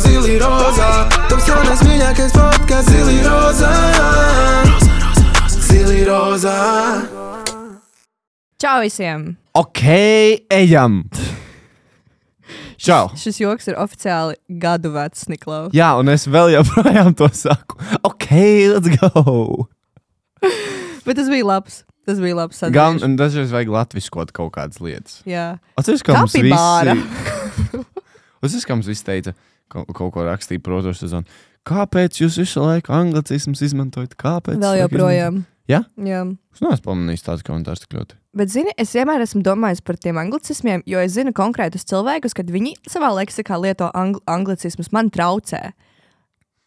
zili rozā. Taps jaunais mīļākais podkāsts zili rozā. Zili rozā. Čau visiem! Ok, ejam! Čau! Šis joks ir oficiāli gadu vecs, Niklaus. Jā, un es vēl joprojām to saku. Ok, let's go! Bet tas bija labs. Tas bija labs. Gan sadarbs. dažreiz vajag latviskot kaut kādas lietas. Jā, Atceries, kā mums Kapibāra. visi... Atceries, kā mums visi teica, kaut, ko rakstīja protošu sezonu. Kāpēc jūs visu laiku anglicismus izmantojat? Kāpēc? vēl joprojām. Jā? Jā. Es neesmu pamanījis tādus komentārus tik ļoti. Bet, zini, es vienmēr esmu domājis par tiem anglicismiem, jo es zinu konkrētus cilvēkus, kad viņi savā leksikā lieto angl anglicismus, man traucē.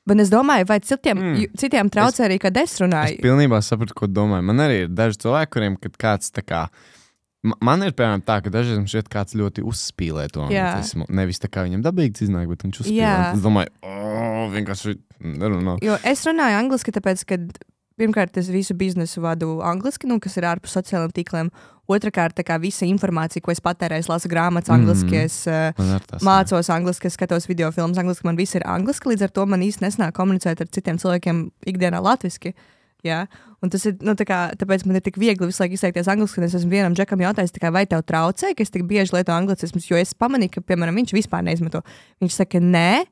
Bet es domāju, vai citiem, Mm. citiem traucē arī, kad es Es runāju. pilnībā saprotu, ko domāju. Man arī ir daži cilvēki, kuriem, kad kāds tā kā. ma- Man ir piemēram tā, ka dažreiz man šķiet, ka kāds ļoti uzspīlē to anglicismu. Nevis tā kā viņam dabīgi iznāk, bet viņš uzspīlē. Jā. Es domāju, oh, vienkārši nerunā. Jo es runāju angliski, tāpēc, ka pirmkārt es visu biznesu vadu angliski, nu, kas ir ārpus sociālajiem tīkliem. Otrakārt, tā kā visa informācija, ko es patērēju, es lasu grāmatas angliski, Mhm. es ar tas mācos angliski, es skatos video filmas angliski, man viss ir angliski, līdz ar to man īsti nesnāk komunicēt ar citiem cilvēkiem ikdienā latviski. Jā, un tas ir, nu, tā kā, tāpēc man ir tik viegli visu laiku izteikties angliski, un es esmu vienam džekam jautājis, tā kā, vai tev traucē, ka es tik bieži lietoju anglicismus, jo es pamanīju, ka, piemēram, viņš vispār neizmanto. Viņš saka, nē,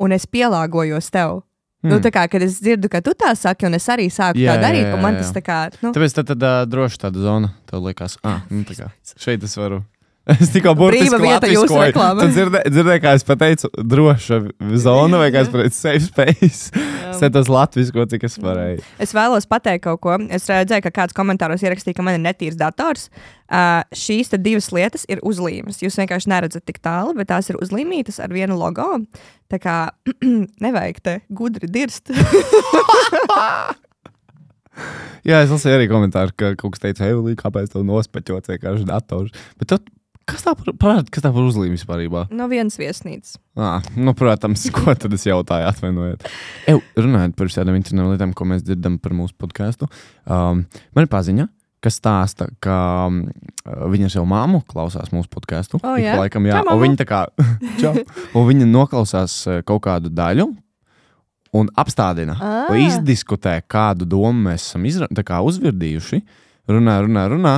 un es pielāgojos tev. Hmm. Nu, tā kā, kad es dzirdu, ka tu tā saki, un es arī sāku Jā, tā darīt, jā, man jā, tas jā. tā kā, nu, Tāpēc tad, tad droši tāda zona, tev liekas, ah, nu, tā kā šeit es varu. Es tikko burtiski reklāmai. Tu dzirdēji, dzirdē, kā es pateicu, droša zona vai kā es pateicu, safe space. Es centos latvisko, cik es varēju. Es vēlos pateikt kaut ko. Es redzēju, ka kāds komentāros ierakstīja, ka man ir netīrs dators. Uh, šīs divas lietas ir uzlīmes. Jūs vienkārši neredzat tik tālu, bet tās ir uzlīmītas ar vienu logo. Tā kā nevajag te gudri dirst. Jā, es lasīju arī komentāru, ka kaut kas teica, Eulī, kāpēc tev nospeķots vienkārši dators. Bet tu, kas tā par, parād, kas tā par uzlīmi vispār? no vienas viesnīcas. Ah, nu, protams, ko tad es jautāju, atvainojiet. Ew, runājot par šādām internetām lietām, ko mēs dzirdam par mūsu podkāstu, um, man ir paziņa, kas stāsta, ka um, viņa savu māmu klausās mūsu podkāstu. O, Ik jā? Laikam, jā, Čau, un viņa kā, čau, un viņa noklausās eh, kaut kādu daļu. Un apstādina, Ah. izdiskutē, kādu domu mēs esam izra, kā uzvirdījuši. Runā, runā, runā,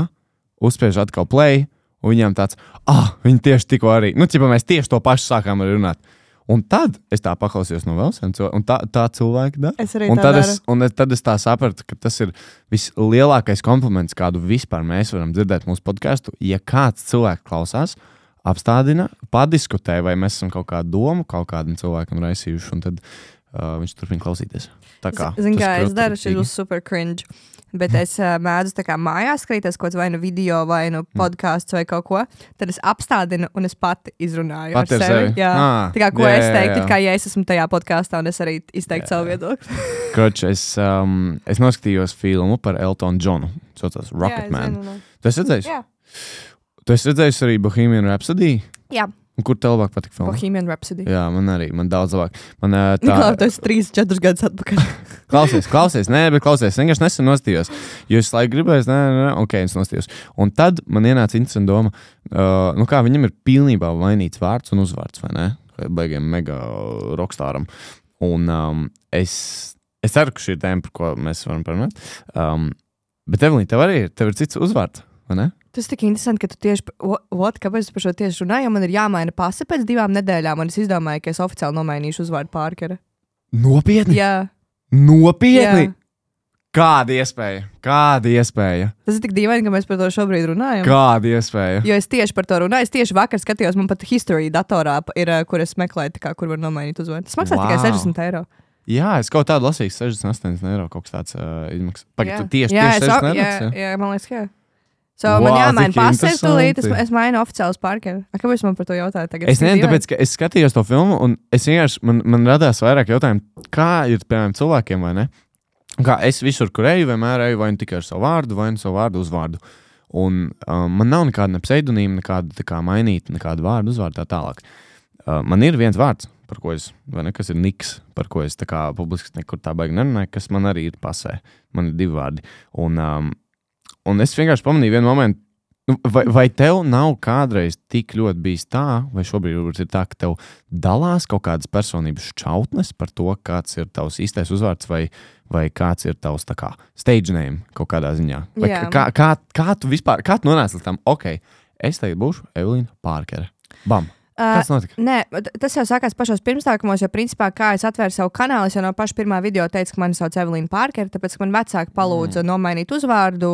uzspiež atkal play, un viņiem tāds, ah, viņi tieši tikko arī, nu, ķipa, mēs tieši to pašu sākām runāt. Un tad es tā paklausījos no vēl viena cilvēka, un tā, tā cilvēki dara. Es arī Un tā tad, daru. es, un tad es tā sapratu, ka tas ir vislielākais kompliments, kādu vispār mēs varam dzirdēt mūsu podkāstu. Ja kāds cilvēks klausās, apstādina, padiskutē, vai mēs esam kaut kādu domu kaut kādam cilvēkam raisījuši, un tad uh, viņš turpina klausīties. Tā kā Zinu, tas kā es daru, šis būs super cringe. Bet es uh, mēdzu tā kā mājās skatīties kaut vai nu video, vai nu Mm. podkāstu, vai kaut ko. Tad es apstādinu un es pati izrunāju. Pati ar sevi. sevi? Jā, Ah, tā kā ko jā, es jā, teiktu, jā. kā ja es esmu tajā podkāstā un es arī izteiktu savu viedokli. Kroč, es, um, es noskatījos filmu par Eltonu Džonu. Tas saucās Jā, Rocketman. nu. Tu esi redzējis? Jā, Tu esi redzējis arī Bohemian Rhapsody? jā. Un kur tev labāk patika filma? Bohemian Rhapsody. Jā, man arī. Man daudz labāk. Man, uh, tā, Niklā, tu esi 3, 4 gadus atpakaļ. Klausies, klausies, nē, bet klausies. Es vienkārši nesen nostījos. Jo es laiku gribēju, nē, nē, nē, ok, es nostījos. Un tad man ienāca interesanta doma, uh, nu kā viņam ir pilnībā mainīts vārds un uzvārds, vai ne? Baigiem mega rokstāram. Un um, es, es ceru, ka šī ir tēma, par ko mēs varam parunāt. Um, bet Evelīna, tev arī ir, tev ir cits uzvārds, Tas tik interesanti, ka tu tieši ot, kāpēc par šo tieši runāju, jo man ir jāmaina pase pēc divām nedēļām, un es izdomāju, ka es oficiāli nomainīšu uzvārdu pārkara. Nopietni! Jā, Nopietni! Jā. Kāda iespēja? Kāda iespēja? tas ir tik dīvaini, ka mēs par to šobrīd runājam. Kāda iespēja? Jo es tieši par to runāju. Es tieši vakar skatījos, man pat history datorā ir, eh, kur es meklēju, kā, kur var nomainīt uzvārdu. Tas maksā wow. tikai Wow. 60 eiro. Jā, es kaut tādu lasīju, 68 eiro kaut kas tāds uh, izmaksas. Pagaid, tu tieši, jā, tieši es, 60 o- eiro. jā, jā, man liekas, jā. So, Wow, man jāmaina cik pasē, tūlīt es, es mainu oficiālus pārkeru. Kāpēc man par to jautāja tagad? Es nezinu, tāpēc, ka es skatījos to filmu, un es vienkārši man, man radās vairāk jautājumu, kā ir piemēram cilvēkiem, vai ne? Kā es visur, kur eju, vienmēr eju vai nu tikai ar savu vārdu, vai nu savu vārdu uzvārdu. Un um, man nav nekāda ne pseidonīma, nekāda tā kā mainīta, nekāda vārdu uzvārdu tā tālāk. Uh, man ir viens vārds, par ko es, vai ne, kas ir Niks, par ko es tā kā publiski nekur tā baigi nerunāju, kas man arī ir pasē. Man ir divi vārdi. Un, um, un es vienkārši pamanīju vienu momentu, Nu, Vai, vai tev nav kādreiz tik ļoti bijis tā, vai šobrīd ir tā, ka tev dalās kaut kādas personības šķautnes par to, kāds ir tavs īstais uzvārds, vai, vai kāds ir tavs kā stage name kaut kādā ziņā? Vai Jā. kā, kā, kā tu vispār, kā tu nonāci līdz tam, ok, es tagad būšu Evelīna Pārkere. Bam! Kas notika? Uh, nē, tas jau sākās pašos pirmsākumos, jo, principā, kā es atvēru savu kanālu, es jau no paša pirmā video teicu, ka mani sauc Evelīna Pārkere, tāpēc, man vecāki palūdza mm. nomainīt uzvārdu,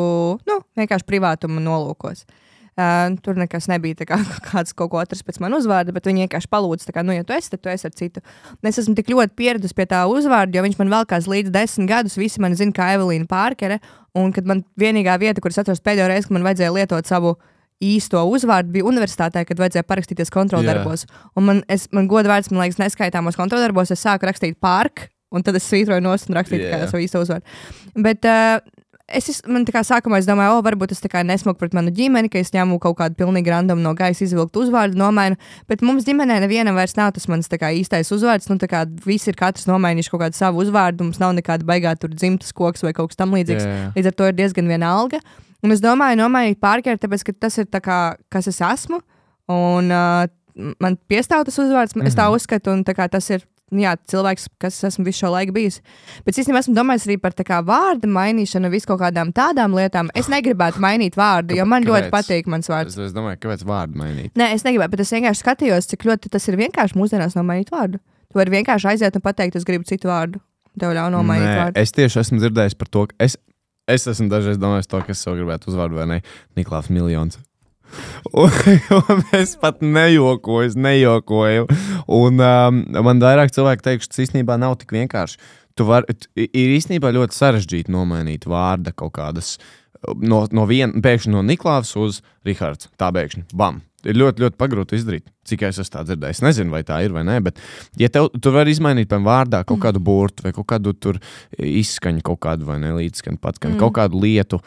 nu, vienkārši privātuma nolūkos. Uh, tur nekas nebija kā kāds kaut ko atrast pēc manas uzvārda, bet viņi vienkārši palūdza, tā kā, nu, ja tu esi, tad tu esi ar citu. Un es esmu tik ļoti pieradusi pie tā uzvārda, jo viņš man vēl kāds līdz desmit gadus, visi mani zina kā Evelīna Pārkere. Un kad man vienīgā vieta, kur es atrastu pēdējo reizi, kad man vajadzēja lietot savu īsto uzvārdu, bija universitātē, kad vajadzēja parakstīties kontroldarbos. Un man, es, man goda vārds, man liekas, neskaitāmos kontroldarbos, es sāku rakstīt pārk, un tad es svītroju nost un rakstīju yeah. savu īsto uzvārdu. Bet, uh, Es es- man tā kā sākumā es domāju, o, varbūt kā nesmuku pret manu ģimeni, ka es ņemu kaut kādu pilnīgi random no gaisa izvilktu uzvārdu, nomainu. Bet mums ģimenē nevienam vairs nav tas mans kā īstais uzvārds. Nu, tā kā visi ir katrs nomainījuši kaut kādu savu uzvārdu, mums nav nekāda baigā tur dzimtas koks vai kaut kas tamlīdzīgs. Jā. Līdz ar to ir diezgan vienalga. Un es domāju, nomainīt pārkēru, tāpēc, ka tas ir tā kā, kas es esmu. Un uh, man piestāv tas uzvārds, mm -hmm. es tā uzskatu, un tā kā tas ir. nu Jā, cilvēks, kas es esmu visu šo laiku bijis. Bet es īstenībā esmu domājis arī par tā kā vārdu mainīšanu, vis kaut kādām tādām lietām. Es negribētu mainīt vārdu, jo man ļoti Kāpēc? patīk mans vārds. Es, es domāju, kāpēc vārdu mainīt? Nē, es negribēju, bet es vienkārši skatījos, cik ļoti tas ir vienkārši mūsdienās nomainīt vārdu. Tu vari vienkārši aiziet un pateikt, es gribu citu vārdu. Tev ļauj nomainīt Nē, vārdu. es tieši esmu dzirdējis par to, ka es, es esmu dažreiz domājis to, ka es sev gribētu uzvārdu vai ne Niklaus Miljons. Un, un es pat nejokoju, es nejokoju. Un um, man vairāk cilvēki teikuši, tas īstenībā nav tik vienkārši. Tu var, t- ir īstenībā ļoti sarežģīti nomainīt vārda kaut kādas. No, no viena, pēkšņi no Niklaus uz Rahards. Tā pēkšņi, bam! Ir ļoti, ļoti pagrūti izdarīt. Cik es esmu dzirdējis. Es nezinu, vai tā ir vai nē, bet, ja tev, tu vari izmainīt piemēram vārdā kaut kādu burtu vai kaut kādu tur izskaņu, kaut kādu vai ne līdzskaņu, pats mm. kaut kādu lietu,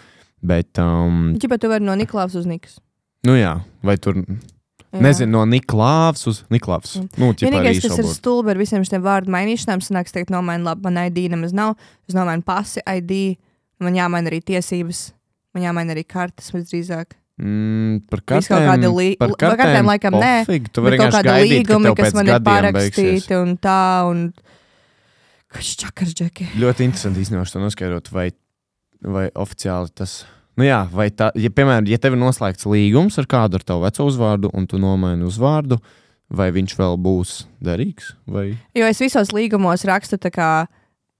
bet, um, Čipa, tu vari no Niklaus uz Nikas. nu jā, vai tur, Jā. nezinu, no Niklaus uz Niklaus. Nu, ķipa ar Vienīgais, kas ir stulbi ar visiem šiem vārdu mainīšanām, sanāks, teikt, nomaina labi, man ID nemaz nav. Es nomainu pasi, ID, man jāmaina arī tiesības, man jāmaina arī kartes visdrīzāk. Mm, par Viss kaut kartēm, kādi lī- par par kartēm laikam nē, pofig, Tu vari kaut kādi gaidīt, ka kas man ir gadiem beigsies. parakstīti un tā, un kas čakars, Džeki. Ļoti interesanti īstenībā to noskaidrot, vai, vai oficiāli tas. Nu jā, vai tā, ja, piemēram, ja tev ir noslēgts līgums ar kādu ar tavu veco uzvārdu, un tu nomaini uzvārdu, vai viņš vēl būs derīgs? Vai... Jo es visos līgumos rakstu tā kā.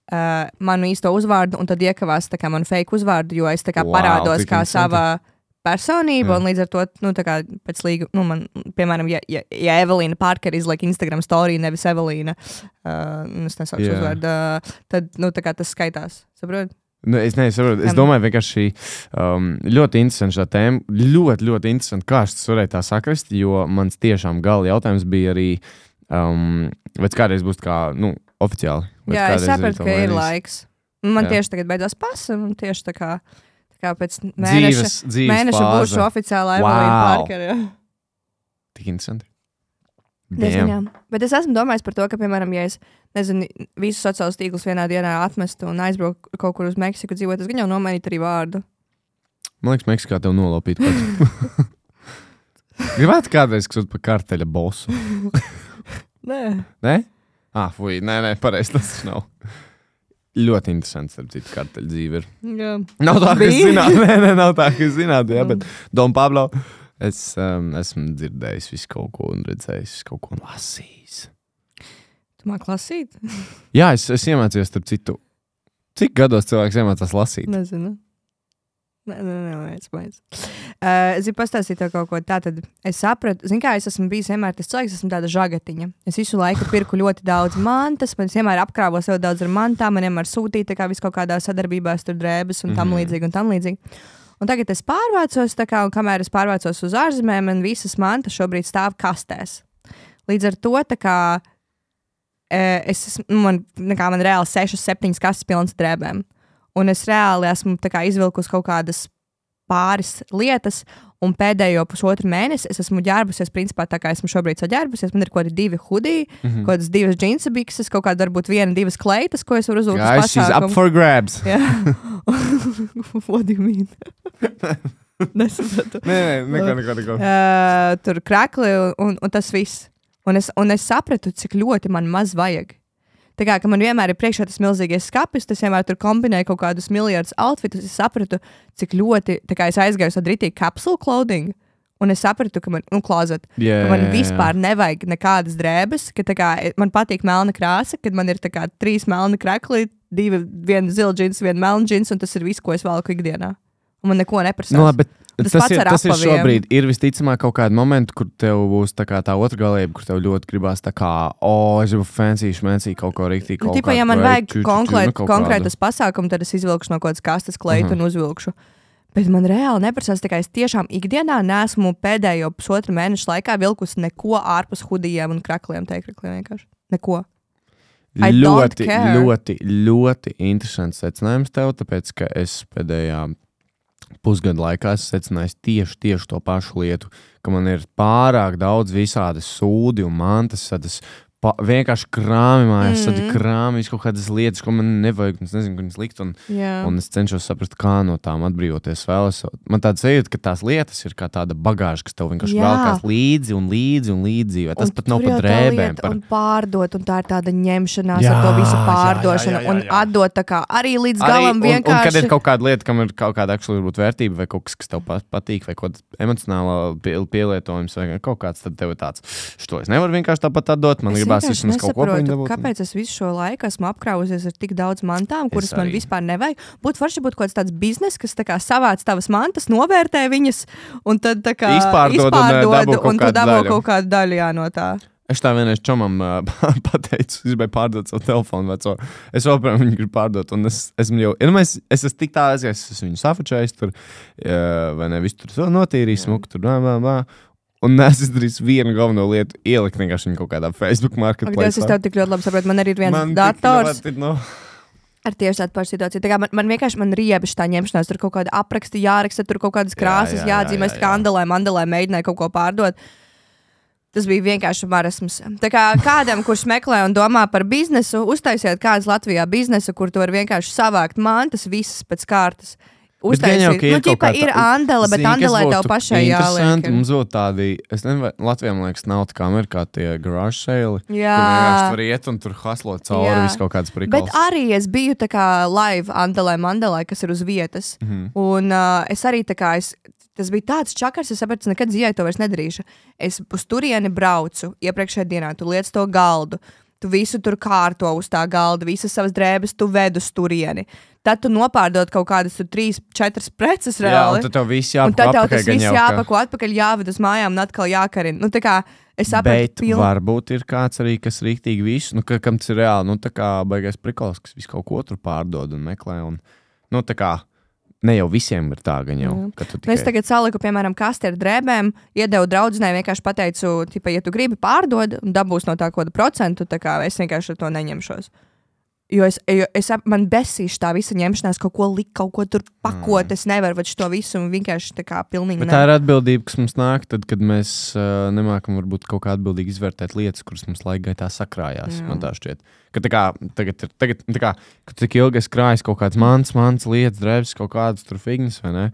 Uh, manu īsto uzvārdu, un tad iekavās tā kā manu fake uzvārdu, jo es tā kā Wow, parādos kā interesanti. sava personība. Jā. Un līdz ar to, nu, tā kā pēc līguma, nu, man, piemēram, ja, ja, ja Evelīna Parker izliek Instagram story, nevis Evelīna, uh, es nesaukšu Jā. uzvārdu, uh, tad, nu, tā kā tas skaitās. Saprot? Nu, es nesaprotu. Es domāju, vienkārši um, ļoti interesanti šī tēma. Ļoti, ļoti interesanti, kā tas varēja tā sakrast, jo mans tiešām gala jautājums bija arī, um, vai kādreiz būs kā, nu, oficiāli. Jā, es sapratu, ka ir laiks. Man Jā. tieši tagad beidzās pasa, un tieši tā kā, tā kā pēc mēneša, Dzīves, dzīves mēneša fāze. būšu oficiālā Wow. Evelīna Parker. jā. Tik interesanti. Diezgan. Bet es esmu domājis par to, ka, piemēram, ja es nezinu, visus sociālos tīklus vienā dienā atmestu un aizbrauktu kaut kur uz Meksiku dzīvot, es gan jau nomainītu arī vārdu. Man liekas, Meksikā tev nolapīt. kāds. Gribētu kādreiz kļūt par karteļa bosu. Nē, Nē, ah, fuj, nē, nē pareizi tas nav. Ļoti interesants, starp citu, karteļa dzīve. Ir. jā. Nav tā, ka es zinātu, nē, nē, nav tā, ka es zinātu, jā, Nu. bet Don Pablo, es um, esmu dzirdējis visu kaut ko un redzējis visu kaut ko un lasījis. Tu māki lasīt? Jā, es, es iemācījos, starp citu, cik gados cilvēks iemācās lasīt. Nezinu. Nē, nē, nē, es baidu. Uh, es gribu pastāstīt tev kaut ko tādu. Es sapratu, zinu, kā es esmu bijis vienmēr tas cilvēks, esmu tāda žagatiņa. Es visu laiku pirku ļoti daudz mantas, man vienmēr apkrāvos ļoti daudz ar mantām, man vienmēr sūtīja kā vis kaut kādā sadarbībā, tur drēbes un tam Mhm. līdzīgi. Un tam līdzīgi. Un tagad es pārvācos, kā, un kamēr es pārvācos uz ārzemēm, man visas mantas šobrīd stāv kastēs. Līdz ar to tā kā, eh, es, esmu- nu, man, nekā, man reāli 6, 7 kastes pilnas drēbēm. Un es reāli esmu kā izvilkusi kaut kādas pāris lietas, un pēdējo pusotru mēnesi es esmu ģērbusies, principā tā kā esmu šobrīd saģērbusies. Man ir kaut kādi divi hudiji, mm. -hmm. kaut kādas divas džinsa bikses, kaut kāda varbūt viena, divas kleitas, ko es varu uzvilkt. uz Guys, she's up for grabs. Jā, what do you mean? Nesapratu. Nē, nē, neko, neko. neko. Uh, tur krakli un, un tas viss. Un es, un es sapratu, cik ļoti man maz vajag. Tā kā man vienmēr ir priekšā tas milzīgais skats, tas vienmēr tur kombinēja kaut kādus miljardus outfitus. Es sapratu, cik ļoti tā kā es aizgāju uz tādu rītīgu kapsulu clothing. Un es sapratu, ka man, nu, klozet, Jā, ka man jā. vispār nevajag nekādas drēbes, ka kā, man patīk melna krāsa, kad man ir kā, trīs melni krakli, divi, viena zila džins, viena melna džins, un tas ir viss, ko es valku ikdienā. Un man neko neprasa. Nu, labi, bet Tas tas, ir, tas ir šobrīd. Ir visticamāk kaut kāda momenta, kur tev būs tā, tā otra galība, kur tev ļoti gribās tā kā, oh, es gribu fancy, šmēncī kaut ko rīktīgi. Nu, kādu ja man vajag nu, konkrēt, kaut konkrētas pasākumus, tad es izvilkšu no kaut kādas kastes kleitu Mhm. un uzvilkšu. Bet man reāli neprasās, kā es tiešām ikdienā nesmu pēdējo pusotru mēnešu laikā vilkusi neko ārpus hudijiem un krakliem, teikrakliem vienkārši. Neko. I Ļoti, ļoti, ļoti interesants secinājums tev, tāpēc, ka es pēdējā pusgada laikā esmu secinājis tieši, tieši to pašu lietu, ka man ir pārāk daudz visādi sūdi un mantas, tādas pa, vienkārši krāmi mājās, mm. Mhm. krāmi, kaut kādas lietas, ko man nevajag, un es nezinu, kur viņas likt. Un, Jā. Un es cenšos saprast, kā no tām atbrīvoties. Vēlos. Man tāds sajūta, ka tās lietas ir kā tāda bagāža, kas tev vienkārši Jā. velkās līdzi un līdzi un līdzi. vai Tas Un pat nav tā drēbēm. Par... Un pārdot, un tā ir tāda ņemšanās Jā, ar to visu jā, jā, pārdošanu. jā, jā, Un jā. atdot tā kā arī līdz Arī, galam un, un, vienkārši. kad ir kaut kāda lieta, kam ir kaut kāda aktuāla vērtība, vai kaut kas, kas tev pat- patīk, vai kaut kāda emocionāla pie- pielietojums, vai kaut kāds, tad tev ir tāds, šo es nevaru vienkārši tāpat atdot. Man Es gribās vismaz kaut ko paņemt. Kāpēc es visu šo laiku esmu apkrāvusies ar tik daudz mantām, kuras man vispār nevajag? Būtu forši būt kaut kāds tāds bizness, kas tā kā savāc tavas mantas, novērtē viņas un tad tā kā Izpārdod un, dabū kaut un tu kādu dabū daļu. kaut kādu daļu jā, no tā. Es tā vienreiz čomam uh, pateicu, es gribēju pārdot savu telefonu veco. Es joprojām viņu gribu pārdot. Un es esmu jau, ja, nu, es, es esmu tik tālu aizgājis, es esmu viņu safačējis tur, uh, vai ne, visu tur notīrījis, smuku tur, bā, bā, bā. Un es izdarīju vienu galveno lietu, ielikt vienkārši viņu kaut kādā Facebook marketplace. es tev tik ļoti labi saprotu. Man arī ir viens Man dators ļoti, nu, ar tieši tādu pašu situāciju. Tā man, man vienkārši man riebi šī ņemšanās, tur kaut kāda apraksta jāraksta, tur kaut kādas krāsas jā, jā, jāatzīmē, jā, kā jā. andalē, mandalē mēģināja kaut ko pārdot. Tas bija vienkārši marasms. Tā kā kādam, kurš meklē un domā par biznesu, uztaisiet kādu Latvijā biznesu, kur tu vari vienkārši savākt mantas visas pēc kārtas. Bet jau, Uztaisīt. ir Nu, kā ir andele, bet andelē tev pašai jāliek. Mums būtu tādi, es nezinu, man liekas, nav tā kā Amerikā tie garage sale. Jā. Tur iet un tur haslot cauri Jā. visu kaut kādas Bet prikals. arī es biju tā kā live Andelē, Mandelē, kas ir uz vietas. Mm. -hmm. Un uh, es arī tā kā, es, tas bija tāds čakars, es sapratu, nekad dzīvē to vairs nedarīšu. Es uz turieni braucu iepriekšējā dienā, tu liec to galdu. Tu visu tur kārto uz tā galda, visas savas drēbes, tu ved uz turieni. Tad tu nopārdod kaut kādas trīs, četras preces Jā, reāli. un tad tev viss jāpako tad tev tas viss ka- jāpako atpakaļ, jāved uz mājām un atkal jākarina. Nu, es sapratu, Bet piln- varbūt ir kāds arī, kas rīktīgi visu, nu, ka, kam tas ir reāli, nu, tā kā baigais prikals, kas visu kaut ko tur pārdod un meklē. Un, nu, tā kā ne jau visiem ir tā, gan jau. Ka Nu, Es tikai- tagad saliku, piemēram, kasti ar drēbēm, iedevu draudzenei, vienkārši pateicu, tipa, ja tu gribi pārdot un dabūs no tā kādu procentu, tā kā es vienkārši to neņemšos. Jo es, jo es man besīšu tā visa ņemšanās, kaut ko likt, kaut ko tur pakot. Mm. Es nevaru vairs to visu vienkārši tā kā pilnīgi. Bet tā ir atbildība, kas mums nāk, tad, kad mēs uh, nemākam varbūt kaut kā atbildīgi izvērtēt lietas, kuras mums laika gaitā sakrājās. Jā. Man tā šķiet. Ka tā kā, tagad, ir- tagad, tā kā, kad tik ilgi es krāju kaut kādas mans, mans lietas, drēbes, kaut kādas tur figņas, vai ne?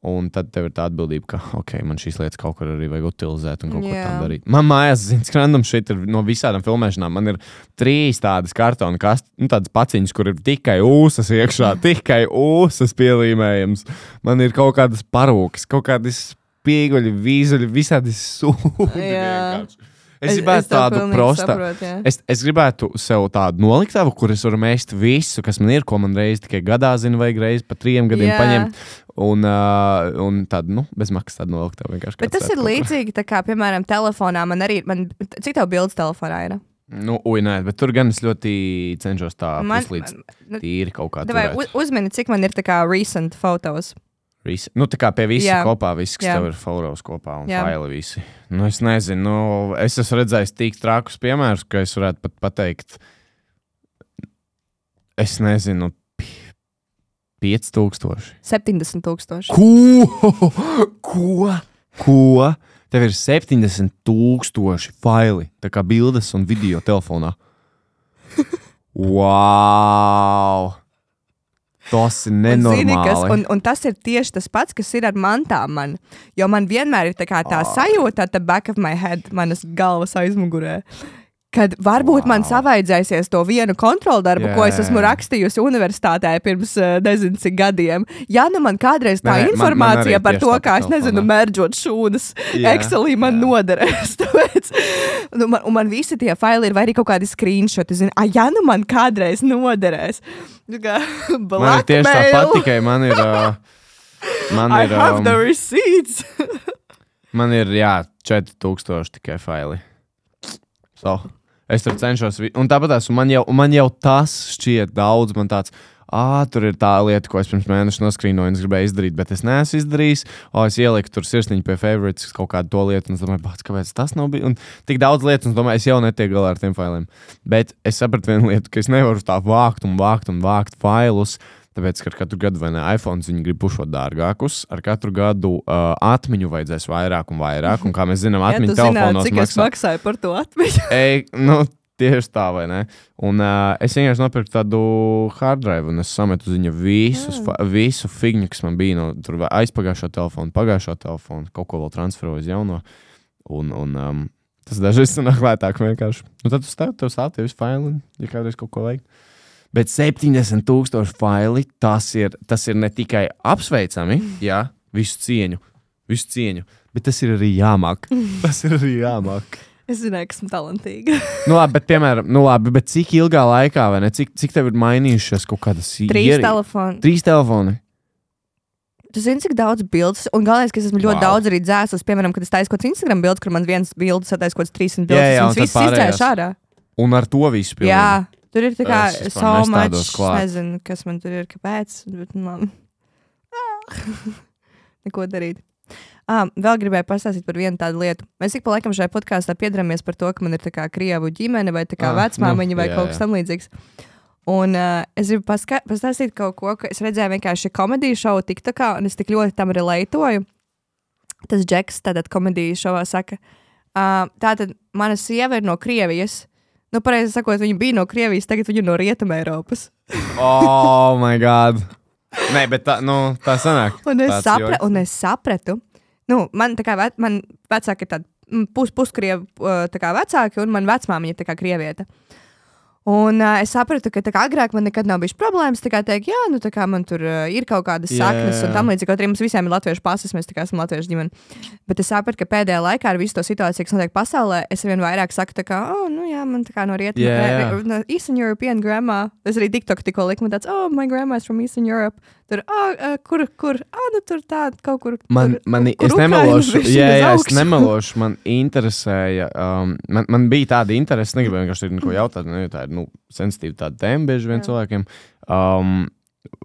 Un tad tev ir tā atbildība, ka, ok, man šīs lietas kaut kur arī vajag utilizēt un kaut ko tādu darīt. Man mājās, zināms, skrandam šeit ir no visādām filmēšanām. Man ir trīs tādas kartona kastes, nu, tādas paciņas, kur ir tikai ūsas iekšā, tikai ūsas pielīmējums. Man ir kaut kādas parūkas, kaut kādas spieguļi, vīzuļi, visādi sūdi. Vienkārši. Es gribētu tev tādu prostu. Es, es gribētu sev tādu noliktavu, kur es varu mēst visu, kas man ir, ko man reiz tikai gadā zina, vajag reizi pa trim gadiem Jā. paņemt. Un, uh, un tādu, nu, bez maksas tādu noliktavu vienkārši. Bet tas ir līdzīgi, tā kā, piemēram, telefonā man arī, man, cik tev bildes telefonā ir? Nu, ui, nē, bet tur gan es ļoti cenšos tā Man, puslīdz nu, tīri kaut kā Davai, turēt. u- uzmini, cik man ir tā kā recent fotos. Visi, nu, tā kā pie visiem kopā, viss, kas Jā. tev ir fotos kopā un faili visi. Nu, es nezinu, nu, es esmu redzējis tik trakus piemērus, ka es varētu pat pateikt, es nezinu, pi- 5000. 70 tūkstoši. Ko? Ko? Ko? Tev ir 70 tūkstoši faili, tā kā bildes un video telefonā. Wow! Tas ir Un, zini, kas, nenormāli. un, un tas ir tieši tas pats, kas ir ar mantām. Man. Jo man vienmēr ir tā, tā sajūta, tā back of my head, manas galvas aizmugurē. Kad varbūt wow. man savaidzēsies to vienu kontrolu darbu, Jā, ko es esmu rakstījusi universitātē pirms uh, nezinu cik gadiem. Ja nu man kādreiz tā Nē, nē, man- man informācija par to, kā es nezinu, mērdžot šūnas, Jā, Excelī man jā. noderēs. Tāpēc, nu, man, un man visi tie faili ir vai arī kaut kādi screenshoti. Zini, ah, ja nu man kādreiz noderēs. Kā Man ir tieši tāpat, tikai man ir. Uh, man I ir, have um, the receipts. man ir, jā, 4000 tikai faili. So, es tur cenšos. Un tāpat es, man jau, man jau tas šķiet daudz. Man tāds, ah, tur ir tā lieta, ko es pirms mēneša noskrīnoju, un es gribēju izdarīt, bet es neesmu izdarījis. O, es ieliku tur sirsniņu pie favorites kaut kādu to lietu, un es domāju, pats, kāpēc tas nav bijis. Un tik daudz lietu, un es domāju, es jau netieku galā ar tiem failiem. Bet es sapratu vienu lietu, ka es nevaru tā vākt un vākt un vākt failus. Tāpēc, ka ar katru gadu vai ne iPhone viņi grib pušot dārgākus, ar katru gadu uh, atmiņu vajadzēs vairāk un vairāk. Un kā mēs zinām, Ja atmiņu zinātu, telefonos cik es maksā. maksāju par to atmiņu. Ej, nu, tieši tā, vai ne? Un uh, es vienkārši nopirku tādu hard drive, un es sametu uz viņa visus, Jā. fa, visu figņu, kas man bija no aizpagājušā telefona, pagājušā telefona, kaut ko vēl transferoju uz jauno. Un, un um, tas dažreiz sanāk lētāk vienkārši. Nu, tad tu stāv, tev stāv tie visi faili, ja kādreiz kaut ko vajag. Bet 70,000 faili tas ir, tas ir ne tikai apsveicami, jā, visu cieņu, visu cieņu, bet tas ir arī jāmāk. Tas ir arī jāmāk. Es zināju, ka esmu talantīga. Nu, labi, bet, piemēram, nu, labi, bet cik ilgā laikā, vai ne? Cik, cik tev ir mainījušies kaut kādas Trīs ieri- telefoni. Trīs telefoni. Tu zini, cik daudz bildes, un galvenais, ka es esmu ļoti Wow. daudz arī dzēsus. Piemēram, kad es taisu kaut kādas Instagram bildes, kur man viens bildes kāds 300 bildes. Jā, jā, un un tad viss izdzēš ārā. Un ar to visu pilnīgi. Tur ir tā kā vispār so nezinu, kas man tur ir, kāpēc. Bet man... Neko darīt. Ah, vēl gribēju pastāstīt par vienu tādu lietu. Mēs ik pa laikam šajā podkāstā piedaramies par to, ka man ir tā kā krievu ģimene vai Ah, vecmāmiņa nu, vai jā, kaut kas tamlīdzīgs. Un uh, es gribu pastāstīt kaut ko, ka es redzēju vienkārši komēdiju šovu TikTokā, un es tik ļoti tam relētoju. Tas Džeks, tātad komēdiju šovā saka, uh, tātad mana sieva ir no Krievijas. Nu, pareizi sakot, viņa bija no Krievijas, tagad viņa ir no Rietumē Eiropas. Oh, my God. Nē, bet tā, nu, tā sanāk. Un es, sapra joks. un es sapratu, nu, man kā ve man vecāki ir tādi pus, puskrievi uh, tā kā vecāki, un man vecmāmiņa ir tā kā krievieta. Un uh, es sapratu, ka kā agrāk man nekad nav bijis problēmas. Tā kā teikt, jā, nu tā kā man tur uh, ir kaut kādas Jā, saknes, un tam līdzīgi, kaut arī mums visiem ir latviešu pases, mēs esam latviešu ģimene. Bet es sapratu, ka pēdējā laikā ar visu to situāciju, kas notiek pasaulē, es vien vairāk saku, tā kā, oh, nu jā, man tā kā no rietumiem, Jā, jā. no Eastern European grandma. Es arī TikTok tikko liku, man tāds, oh, my grandma is from Eastern Europe. Tur, oh, uh, kur, kur, ah, nu tur tā, kaut kur. Man, tur, man, kur es nemelošu, jā, jā, es nemelošu. Man interesēja, um, man, man bija tāda interese, negribēju vienkārši neko jautāt. Ne, tā ir nu, sensitīva tāda tēma bieži vien Jā. cilvēkiem. Um,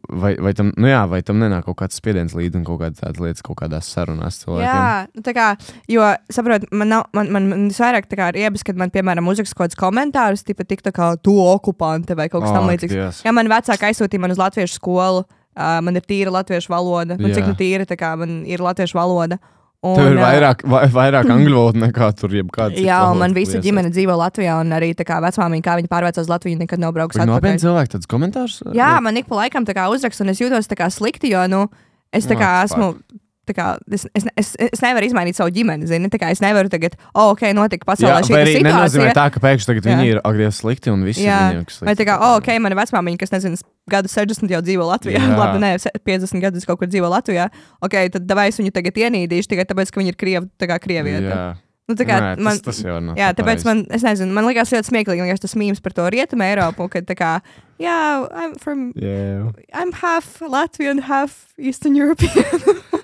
vai, vai, tam, nu jā, vai tam nenāk kaut kāds spiediens līdzi un kaut kādas tādas lietas, kaut kādās sarunās cilvēkiem? Jā, nu, tā kā, jo, saprotiet, man, nav, man, man, man visvairāk tā kā riebas, kad man, piemēram, uzrakst kaut kādus komentārus, tipa, tik tā kā tu okupante vai kaut kas Ak, tamlīdzīgs. Jā, man vecāki aizsūtīja man uz latviešu skolu, uh, man ir tīra latviešu valoda. Nu, cik nu tīra, tā kā man ir latviešu valoda. Un, Tev ir ā, vairāk, vai, vairāk angļu valoda nekā tur jebkāda. Jā, un man visa ģimene dzīvo Latvijā, un arī tā kā vecmāmiņa, kā viņa pārvācās uz Latviju, nekad nav braukusi atpakaļ. nopietni cilvēki tāds komentārs? Jā, man ik pa laikam tā kā uzraksta, un es jūtos tā kā slikti, jo, nu, es tā kā Ak, esmu. Kā, es, es, es, es nevaru izmainīt savu ģimeni, zini, kā es nevaru tagad, oh, ok, notika pasaulē šī vai arī nenozīmē situācija. tā, ka pēkšņi viņi ir agresīvi slikti un visi Jā, ir slikti. Vai tā kā, oh, ok, mana vecmāmiņa, kas nezinu, gadu 60 jau dzīvo Latvijā, Jā. labi, nē, se- 50 gadus kaut kur dzīvo Latvijā, ok, tad vai es viņu tagad ienīdīšu tikai tāpēc, ka viņa ir krievi, tā kā krievieta. Jā. Nu, tā kā Nē, tas, man, tas jau nav. Jā, tā tāpēc pareizi. man, es nezinu, man liekas ļoti smieklīgi, vienkārši tas mīmīms par to rietumu Eiropu, kad tā kā, jā, I'm from, Jā. I'm half Latvian, half Eastern European.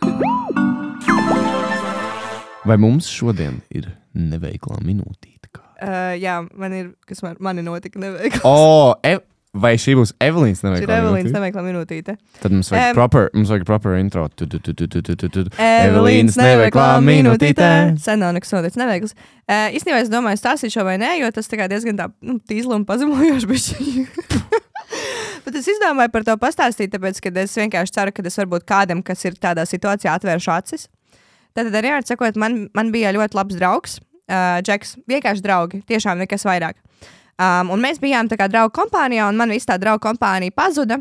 Vai mums šodien ir neveiklā minūtīte? uh, jā, man ir, kas man, man ir notika neveikli. O, ev vai šī būs Evelīnas neveiklā Evelīnas minūtīte? neveiklā minūtīte. Tad mums vajag Em. proper, mums vajag proper intro. Tu, tu, tu, tu, tu, tu, tu. Evelīnas neveiklā minūtīte. Sen nav nekas noticis neveikls. Uh, īstenībā es domāju, stāstīt šo vai nē, jo tas diezgan tā, nu, tīzli un pazemojoši. Bet es izdomāju par to pastāstīt, tāpēc, ka es vienkārši ceru, ka es varbūt kādam, kas ir tādā situācijā, atvēršu acis. Tātad, arī ar sakot, man, man bija ļoti labs draugs, uh, Džeks, vienkārši draugi, tiešām nekas vairāk. Um, un mēs bijām tā kā draugu kompānijā, un man viss tā draugu kompānija pazuda.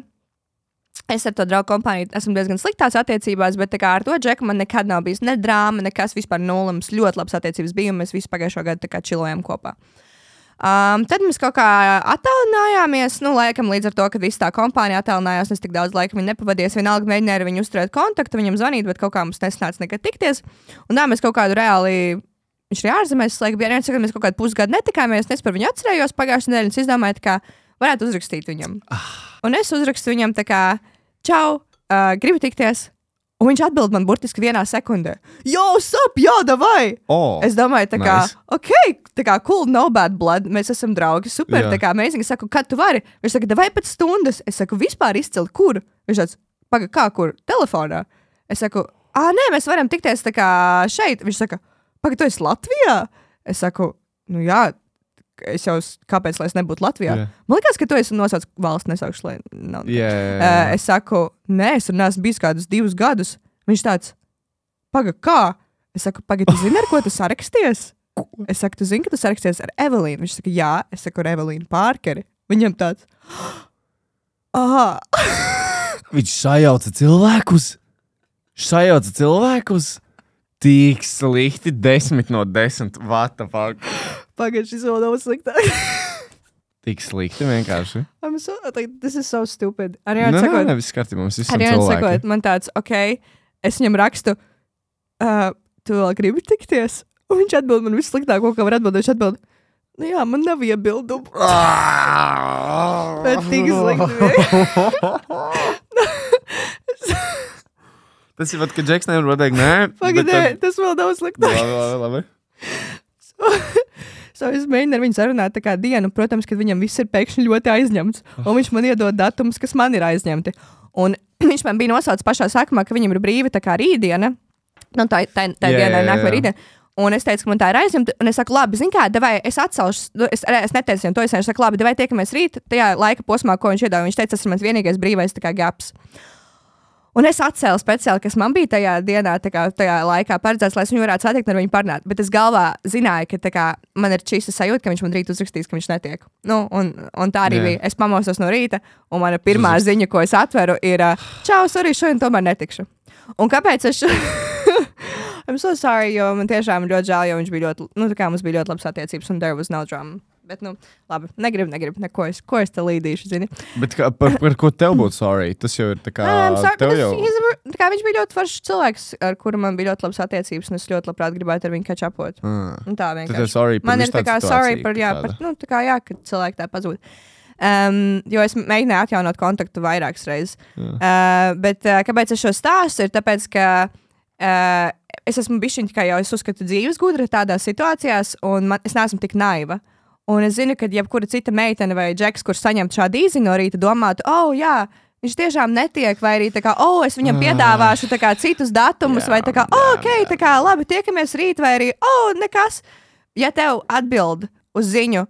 Es ar to draugu kompāniju esmu diezgan sliktās attiecībās, bet ar to džeku man nekad nav bijis ne drāma, nekas vispār nulle. Mums ļoti labas attiecības bija, un mēs visu pagājušo gadu čilojam kopā. Um, tad mēs kaut kā attālinājāmies. Nu, laikam, līdz ar to, ka viss tā kompānija attālinājās, es tik daudz laika viņu nepavadīju. Es vienalga mēģināju ar viņu uzturēt kontaktu, viņam zvanīt, bet kaut kā mums nesnāca nekad tikties. Un tā mēs kaut kādu reāli. Viņš ir ārzemēs, laikam, bija viens, ka mēs kaut kādu pusgadu netikāmies. Es par viņu atcerējos pagājušajā nedēļā, un es izdomāju, ka varētu uzrakstīt viņam. Un es uzrakstu viņam tā kā, čau, uh, gribu tikties. Un viņš atbild man burtiski vienā sekundē. Jo, sap, jā, vai! Oh, Es domāju, tā kā, nice. ok, tā kā, cool, no bad blood. Mēs esam draugi, super. Jā. Tā kā mēs viņam sakām, kad tu vari. Viņš saka, vai pēc stundas. Es saku, vispār izcili, kur? Viņš tāds, pagaidi, kā, kur? Telefonā. Es saku, ah, nē, mēs varam tikties tā kā šeit. Viņš saka, pagaidi, tu esi Latvijā? Es saku, nu jā. Es jau, kāpēc, lai es nebūtu Latvijā? Jā. Man liekas, ka tu esi nosaucis valsts, nesaukšu, lai nav. jā, Uh, es saku, nē, es tur neesmu bijis kādus divus gadus. Viņš tāds, pagaidi, kā? Es saku, pagaidi, zini, ar ko tu saraksties? Es saku, tu zini, ka tu saraksties ar Evelīnu. Viņš saka, jā, es saku, ar Evelīnu Pārkeri. Viņam tāds, ah, Viņš sajauca cilvēkus. Sajauca cilvēkus. Tik slikti, desmit no desmit. What the fuck? Pagaidi, šis vēl nav sliktāk. Tik slikti vienkārši. I'm so, like, this is so stupid. Arī Nē, nē, sakot, nē, viss kārtībā. Mums visiem arī cilvēki. sakot, man tāds, ok, es viņam rakstu, uh, tu vēl gribi tikties? Un viņš atbild man vissliktāko, ko var atbildēt. Viņš atbild, nu jā, man nav iebildumu. Bet tik slikti. Tas ir pat, ka Džeks nevar pateikt, nē. Pagaidi, bet tad- tas vēl nav sliktāk. Labi, labi, labi. So es mēģinu ar viņu sarunāt dienu, protams, kad viņam viss ir pēkšņi ļoti aizņemts. Un viņš man iedod datumus, kas man ir aizņemti. Un viņš man bija nosaucis pašā sākumā, ka viņam ir brīva tā kā rītdiena. Nu, tā tā, tā Jā, dienā jā. rītdiena. Un es teicu, ka man tā ir aizņemta. Un es saku, labi, zini, kā, devai, es atcelšu, nu, es, es neteicu viņam to, es saku, labi, devai tiekamies rīt, tajā laika posmā, ko viņš iedod. Viņš teica, tas ir mans vienīgais brīvais gaps. Un es atcēlu speciāli, kas man bija tajā dienā, kā, tajā laikā paredzēts, lai es viņu varētu satikt un ar viņu parunāt. Bet es galvā zināju, ka kā, man ir šīs sajūta, ka viņš man rīt uzrakstīs, ka viņš netiek. Nu, un, un tā arī Jā. bija. Es pamosos no rīta, un mana pirmā ziņa, ko es atveru, ir: Čau, sorry, šodien tomēr netikšu. Un kāpēc es. I'm so sorry, jo man tiešām ļoti žēl, jo viņš bija ļoti, nu, tā kā mums bija ļoti labas attiecības, un there was no drama. Bet, nu, labi, negribu, negribu, neko es, ko es te līdīšu, zini. Bet kā, par, par ko tev būtu sorry? Tas jau ir tā kā. Um, sorry, jau. es- tā kā viņš bija ļoti foršs cilvēks, ar kuru man bija ļoti labas attiecības, un es ļoti labprāt gribētu ar viņu kačapot. Ah. Un tā vienkārši. Man ir tā kā sorry par, jā, par, nu, tā kā jā, ka cilvēki tā pazūd. Um, jo es mēģināju atjaunot kontaktu vairākas reizes. Jā. Uh, bet uh, kāpēc es šo stāstu? Ir tāpēc, ka uh, es esmu kā jau es uzskatu dzīves gudra tādās situācijās, un man, es neesmu tik naiva. Un es zinu, ka jebkura cita meitene vai džeks, kurš saņemtu šādu īziņu no rīta, domātu, oh, jā, viņš tiešām netiek, vai arī tā kā, oh, es viņam piedāvāšu tā kā, citus datumus, Jā, vai tā kā, oh, ok, jā. tā kā, labi, tiekamies rīt, vai arī, oh, nekas. Ja tev atbild uz ziņu,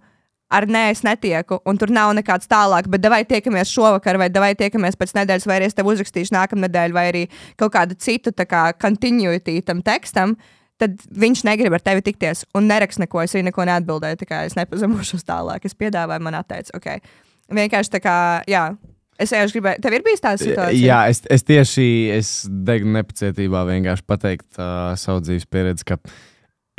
ar nē, es netieku, un tur nav nekāds tālāk, bet vai tiekamies šovakar, vai vai tiekamies pēc nedēļas, vai arī es tev uzrakstīšu nākamā nedēļa, vai arī kaut kādu citu kā continuity tam tekstam. Tad viņš negrib ar tevi tikties un nerakst neko. Es arī neko neatbildēju. Tā kā es nepazemošos tālāk. Es piedāvāju, man atteica. Okay. Vienkārši tā kā, jā, es vienkārši gribēju. Tev ir bijis tāda situācija? Jā, es, es tieši es degu nepacietībā vienkārši pateikt uh, savu dzīves pieredzi. ka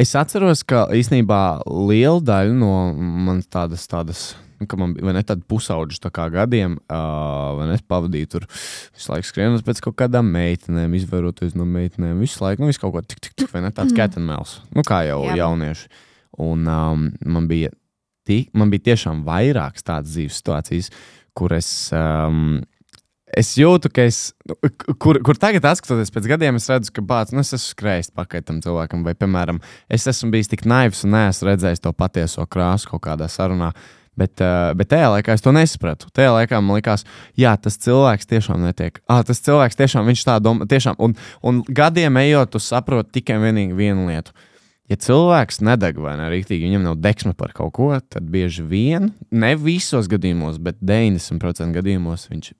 Es atceros, ka īsnībā liela daļa no manas tādas, tādas ka man bija tādi pusauģi tā gadiem, uh, ne, es pavadīju tur visu laiku skrienot pēc kaut kādām meitenēm, izvairoties no meitenēm, visu laiku, nu, visu kaut ko tik, tik, tik, vai ne, tāds ketenmēls, nu, kā jau Jā. jaunieši. Un um, man bija, tik, man bija tiešām vairākas tādas dzīves situācijas, kur es um, es jūtu, ka es, nu, kur, kur tagad, skatoties pēc gadiem, es redzu, ka bācis, nu, es esmu skrējis pakaļ tam cilvēkam, vai, piemēram, es esmu bijis tik naivs un neesmu redzējis to patieso krāsu kaut kādā sarunā. Uh, bet tajā laikā es to nesapratu. Tajā laikā man likās, jā, tas cilvēks tiešām netiek. Ah, tas cilvēks tiešām, viņš tā domā, tiešām. Un, un gadiem ejot, tu saproti tikai vienīgi vienu lietu. Ja cilvēks nedeg vai ne rīktīgi, viņam nav deksme par kaut ko, tad bieži vien, ne visos gadījumos, bet 90% gadījumos viņš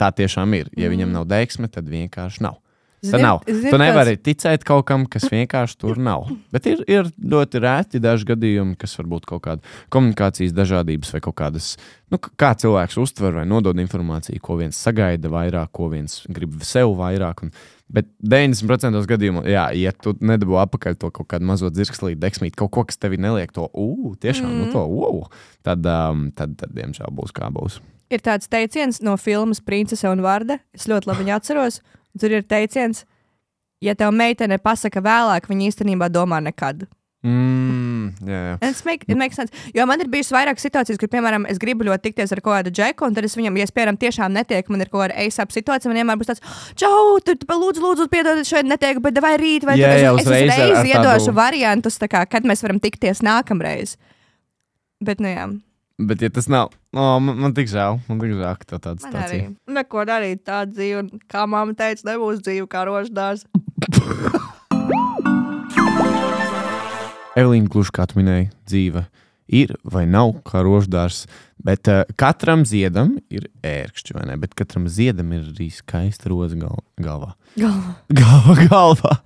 tā tiešām ir. Ja viņam nav deksme, tad vienkārši nav. Tā Zini, nav. zini, Tu kāds- nevari ticēt kaut kam, kas vienkārši tur nav. Bet ir, ir ļoti rēti daži gadījumi, kas varbūt kaut kāda komunikācijas dažādības vai kaut kādas, nu, kā cilvēks uztver vai nodod informāciju, ko viens sagaida vairāk, ko viens grib sev vairāk. Un, bet 90% gadījumā, jā, ja tu nedabū apakaļ to kaut kādu mazo dzirkslīdu, deksmīt, kaut ko, kas tevi neliek to, ugh, tiešām, mm. nu, to, wow, tad, um, tad, tad, diemžēl, būs kā būs. ir tāds teiciens no filmas Princese un Varda. Es ļoti labi viņu atceros. Tur ir teiciens, ja tev meitene pasaka vēlāk, viņa īstenībā domā nekad. Mm, jā, jā. Make, it makes sense. Jo man ir bijusi vairāk situācijas, kur, piemēram, es gribu ļoti tikties ar kādu džeku, un tad es viņam, ja es, piemēram, tiešām netieku, man ir kaut kāda ASAP situācija, man vienmēr būs tāds, čau, tu, tu lūdzu, lūdzu, piedod, es šeit netieku, bet vai rīt, vai Jā, jā, es, uzreiz es ar- ar uzreiz iedošu tādu- variantus, tā kā, kad mēs varam tikties nākamreiz. Bet, nu jā, Bet, ja tas nav, oh, man, man tik žēl, man tik žēl, ka tā tāda man arī. situācija. Neko darīt tādu dzīvi, un kā mamma teica, nebūs dzīve kā roždārs. Evelīna, gluži kā tu minēji, dzīve ir vai nav kā roždārs, bet uh, katram ziedam ir ērkšķi, vai ne? Bet katram ziedam ir arī skaista roza gal galvā. Galva. Galva, galvā.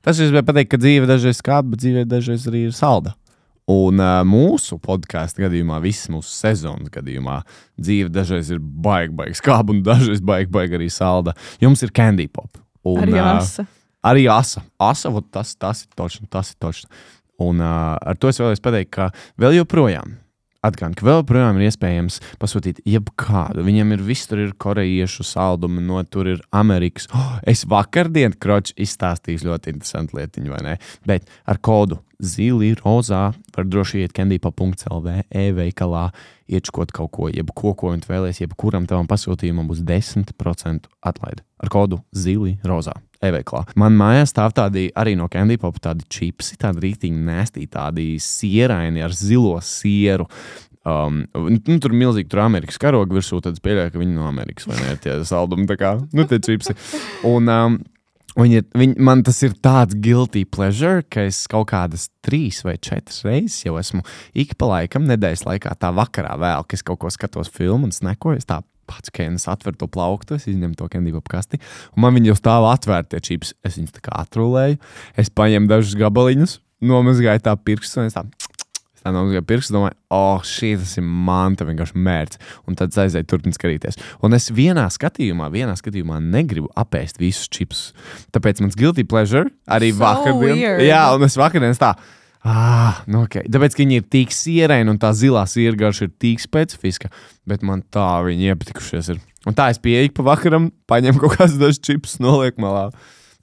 Tas ir pateikt, ka dzīve dažreiz skāba, bet dzīve dažreiz arī ir salda. Un uh, mūsu podkāstu gadījumā, visas mūsu sezonas gadījumā, dzīve dažreiz ir baigta, baigta skāba, un dažreiz baigta, baigta arī salda. Jums ir candy pop. Un, Arī asa. Arī asa. Asa, tas, tas ir točs, tas ir točs. Un uh, ar to es vēlos pateikt, ka vēl joprojām, atgādinu, ka vēl joprojām ir iespējams pasūtīt jebkādu. Viņam ir viss, tur ir korejiešu saldumi, no tur ir Amerikas. Oh, es vakardien kroķis izstāstīju ļoti interesantu lietiņu, vai ne? Bet ar kodu zili, rozā, var droši iet candypop.lv, e-veikalā, iečkot kaut ko, jebko, ko viņš vēlēs, jebkuram tavam pasūtījumam būs 10% atlaide. Ar kodu zili, rozā. E-veiklā. Man mājās stāv tādi arī no Candy Pop, tādi čipsi, tādi rītīgi nēstī, tādi sieraini ar zilo sieru. Um, nu, tur ir milzīgi, tur ir Amerikas karoga virsū, tad es pieļauju, ka viņi no Amerikas vai ne, tie saldumi, tā kā, nu, tie čipsi. Un, um, Viņi, ir- viņi, man tas ir tāds guilty pleasure, ka es kaut kādas trīs vai četras reizes jau esmu ik pa laikam, nedēļas laikā, tā vakarā vēl, kad es kaut ko skatos filmu un snekoju. Es tā pats, ka es atveru to plauktu, es izņemu to kendību apkasti, un man viņi jau stāv atvērti, tie čips. Es viņus tā kā atrulēju, es paņēmu dažus gabaliņus, nomazgāju tā pirkstus, un es tā. Tā nomazgāju pirkstus, domāju, oh, šī tas ir manta, vienkārši mērķis. Un tad aizēju turpināt skatīties. Un es vienā skatījumā, vienā skatījumā negribu apēst visus čipsus. Tāpēc mans guilty pleasure arī So vakar weird. Jā, un es vakardienas tā. Ah, nu okay. Tāpēc, ka viņi ir tik sieraini un tā zilā sīra garša ir tik specifiska, bet man tā viņi iepatikušies. Ir. Un tā es pieeju pa vakaram, paņemu kaut kādas dažas čips, nolieku malā.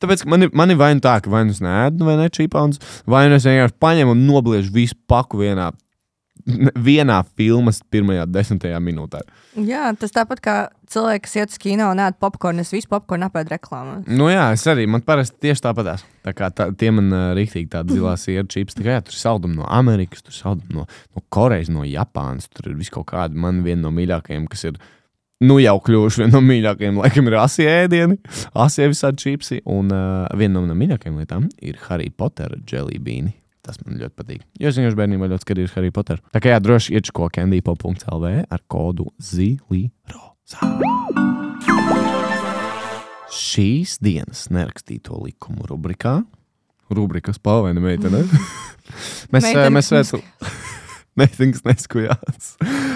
Tāpēc man ir, man ir vai nu tā, ka vai nu es nēdu, vai ne čipāns, vai nu es vienkārši paņemu un nobliežu visu paku vienā, vienā filmas pirmajā desmitajā minūtē. Jā, tas tāpat kā cilvēks, kas iet uz kino un ēd popkornu, es visu popkornu apēdu reklāmā. Nu jā, es arī, man parasti tieši tāpatās. Tā kā tā, tie man uh, rīktīgi tādi zilās ir čips. Jā, tur ir saldumi no Amerikas, tur ir saldumi no, no Korejas, no Japānas. Tur ir viss kaut kādi man viena no mīļākajiem, kas ir. Nu, jau kļuvuši viena no mīļākajiem, laikam, ir asie ēdieni, asie visādi čipsi. Un uh, viena no manām mīļākajām lietām ir Harry Potter jelly beani. Tas man ļoti patīk. Jo es vienkārši bērnībā ļoti skatījos Harry Potter. Tā kā jā, droši iečko candypop.lv ar kodu ZILIROZA. Šīs dienas nerakstīto likumu rubrikā. Rubrikas pavaina meitene. mēs mēs varētu. Meitenes neskujās.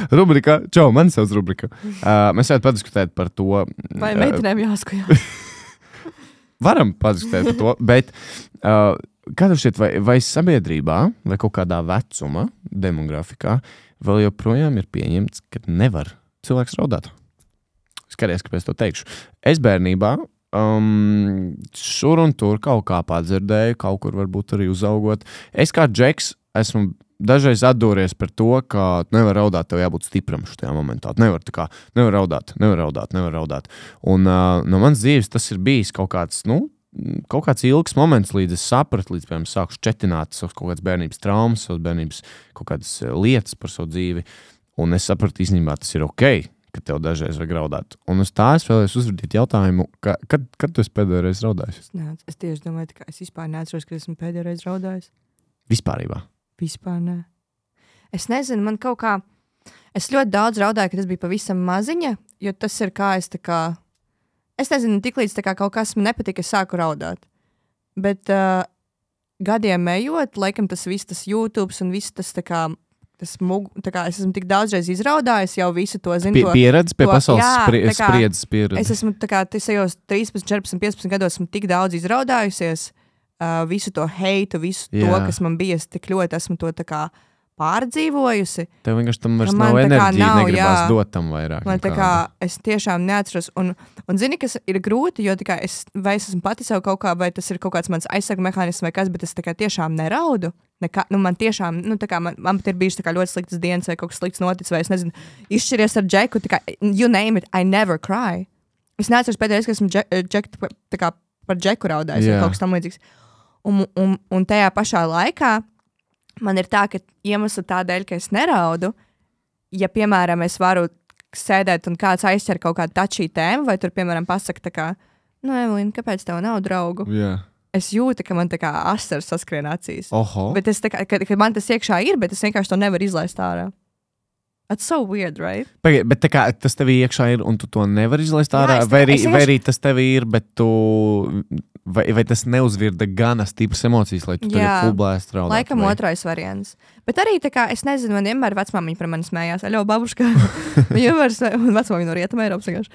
Rubrikā, čau, man sauc rubrika. Uh, mēs varētu padiskutēt par to. Vai uh, meitenēm jāskatās? Varam padiskutēt par to, bet uh, kā tev šķiet, vai, vai sabiedrībā, vai kaut kādā vecuma demografikā vēl joprojām ir pieņemts, ka nevar cilvēks raudāt? Skaties, kāpēc to teikšu. Es bērnībā um, šur un tur kaut kā padzirdēju, kaut kur varbūt arī uzaugot. Es kā džeks esmu dažreiz atdūries par to, ka nevar raudāt, tev jābūt stipram šajā momentā. Nevar, tā kā, nevar raudāt, nevar raudāt, nevar raudāt. Un uh, no manas dzīves tas ir bijis kaut kāds, nu, kaut kāds ilgs moments, līdz es sapratu, līdz, piemēram, sāku šķetināt savas kaut kādas bērnības traumas, savas bērnības kaut kādas eh, lietas par savu dzīvi. Un es sapratu, īstenībā tas ir ok, ka tev dažreiz vajag raudāt. Un uz tā es vēlējos uzvedīt jautājumu, ka, kad, kad tu pēdējo reizi raudājis? Nē, es tieši domāju, ka es vispār neatceros, ka esmu pēdējo reizi raudājis. Vispārībā. Vispār nē. Es nezinu, man kaut kā. Es ļoti daudz raudāju, kad tas bija pavisam maziņa, jo tas ir kā es tā kā. Es nezinu, tiklīdz kaut kas man nepatika, es sāku raudāt. Bet uh, gadiem ejot, laikam tas viss, tas YouTube un viss tas tā kā. Tas mug, kā es esmu tik daudzreiz izraudājis, jau visu to zinu. Pie, pieredze pie to- pasaules jā, kā spriedzes pieredze. Es esmu kā tajos 13, 14, 15 gados esmu tik daudz izraudājusies. Uh, visu to heitu, visu Jā. to, kas man bija, es tik ļoti esmu to tā kā pārdzīvojusi. Tev vienkārši tam vairs nav tā kā enerģija, nav, negribas jā. dot tam vairāk. Man tā kā es tiešām neatceros, un, un zini, kas ir grūti, jo kā es, vai es esmu pati sev kaut kā, vai tas ir kaut kāds mans aizsargu mehānisms vai kas, bet es kā tiešām neraudu. Nekā, nu, man tiešām, nu, kā man, man ir kā ļoti sliktas dienas, vai kaut kas slikts noticis, vai es nezinu, izšķiries ar džeku. Kā, you name it, I never cry. Es neatceros pēdējais, kad esmu džek, džek, kā par džeku raudājis, vai Jā. kaut kas tam līdzīgs. Un, un, un tajā pašā laikā man ir tā, ka iemesls tādēļ, ka es neraudu, ja, piemēram, es varu sēdēt un kāds aizķer kaut kādu tačī tēmu, vai tur, piemēram, pasakā, tā kā, nu, Evelīna, kāpēc tev nav draugu? Jā. Es jūtu, ka man tā kā asaras saskrien acīs. Oho. Bet es tā kā, ka, ka man tas iekšā ir, bet es vienkārši to nevaru izlaist ārā. That's so weird, right? Pagaid, bet kā tas tev iekšā ir, un tu to nevari izlaist Jā, ārā, tā- vai, arī, es vai vienkārši- arī tas tev ir, bet tu. Vai, vai tas neuzvirda gana stipras emocijas, lai tu Jā. fullblast raudātu? Laikam vai? otrais variants. Bet arī tā kā es nezinu, man vienmēr vecmāmiņa par mani smējās. Aļo, babuška. Viņa vienmēr smējās, un vecmāmiņa no rietuma Eiropas vienkārši.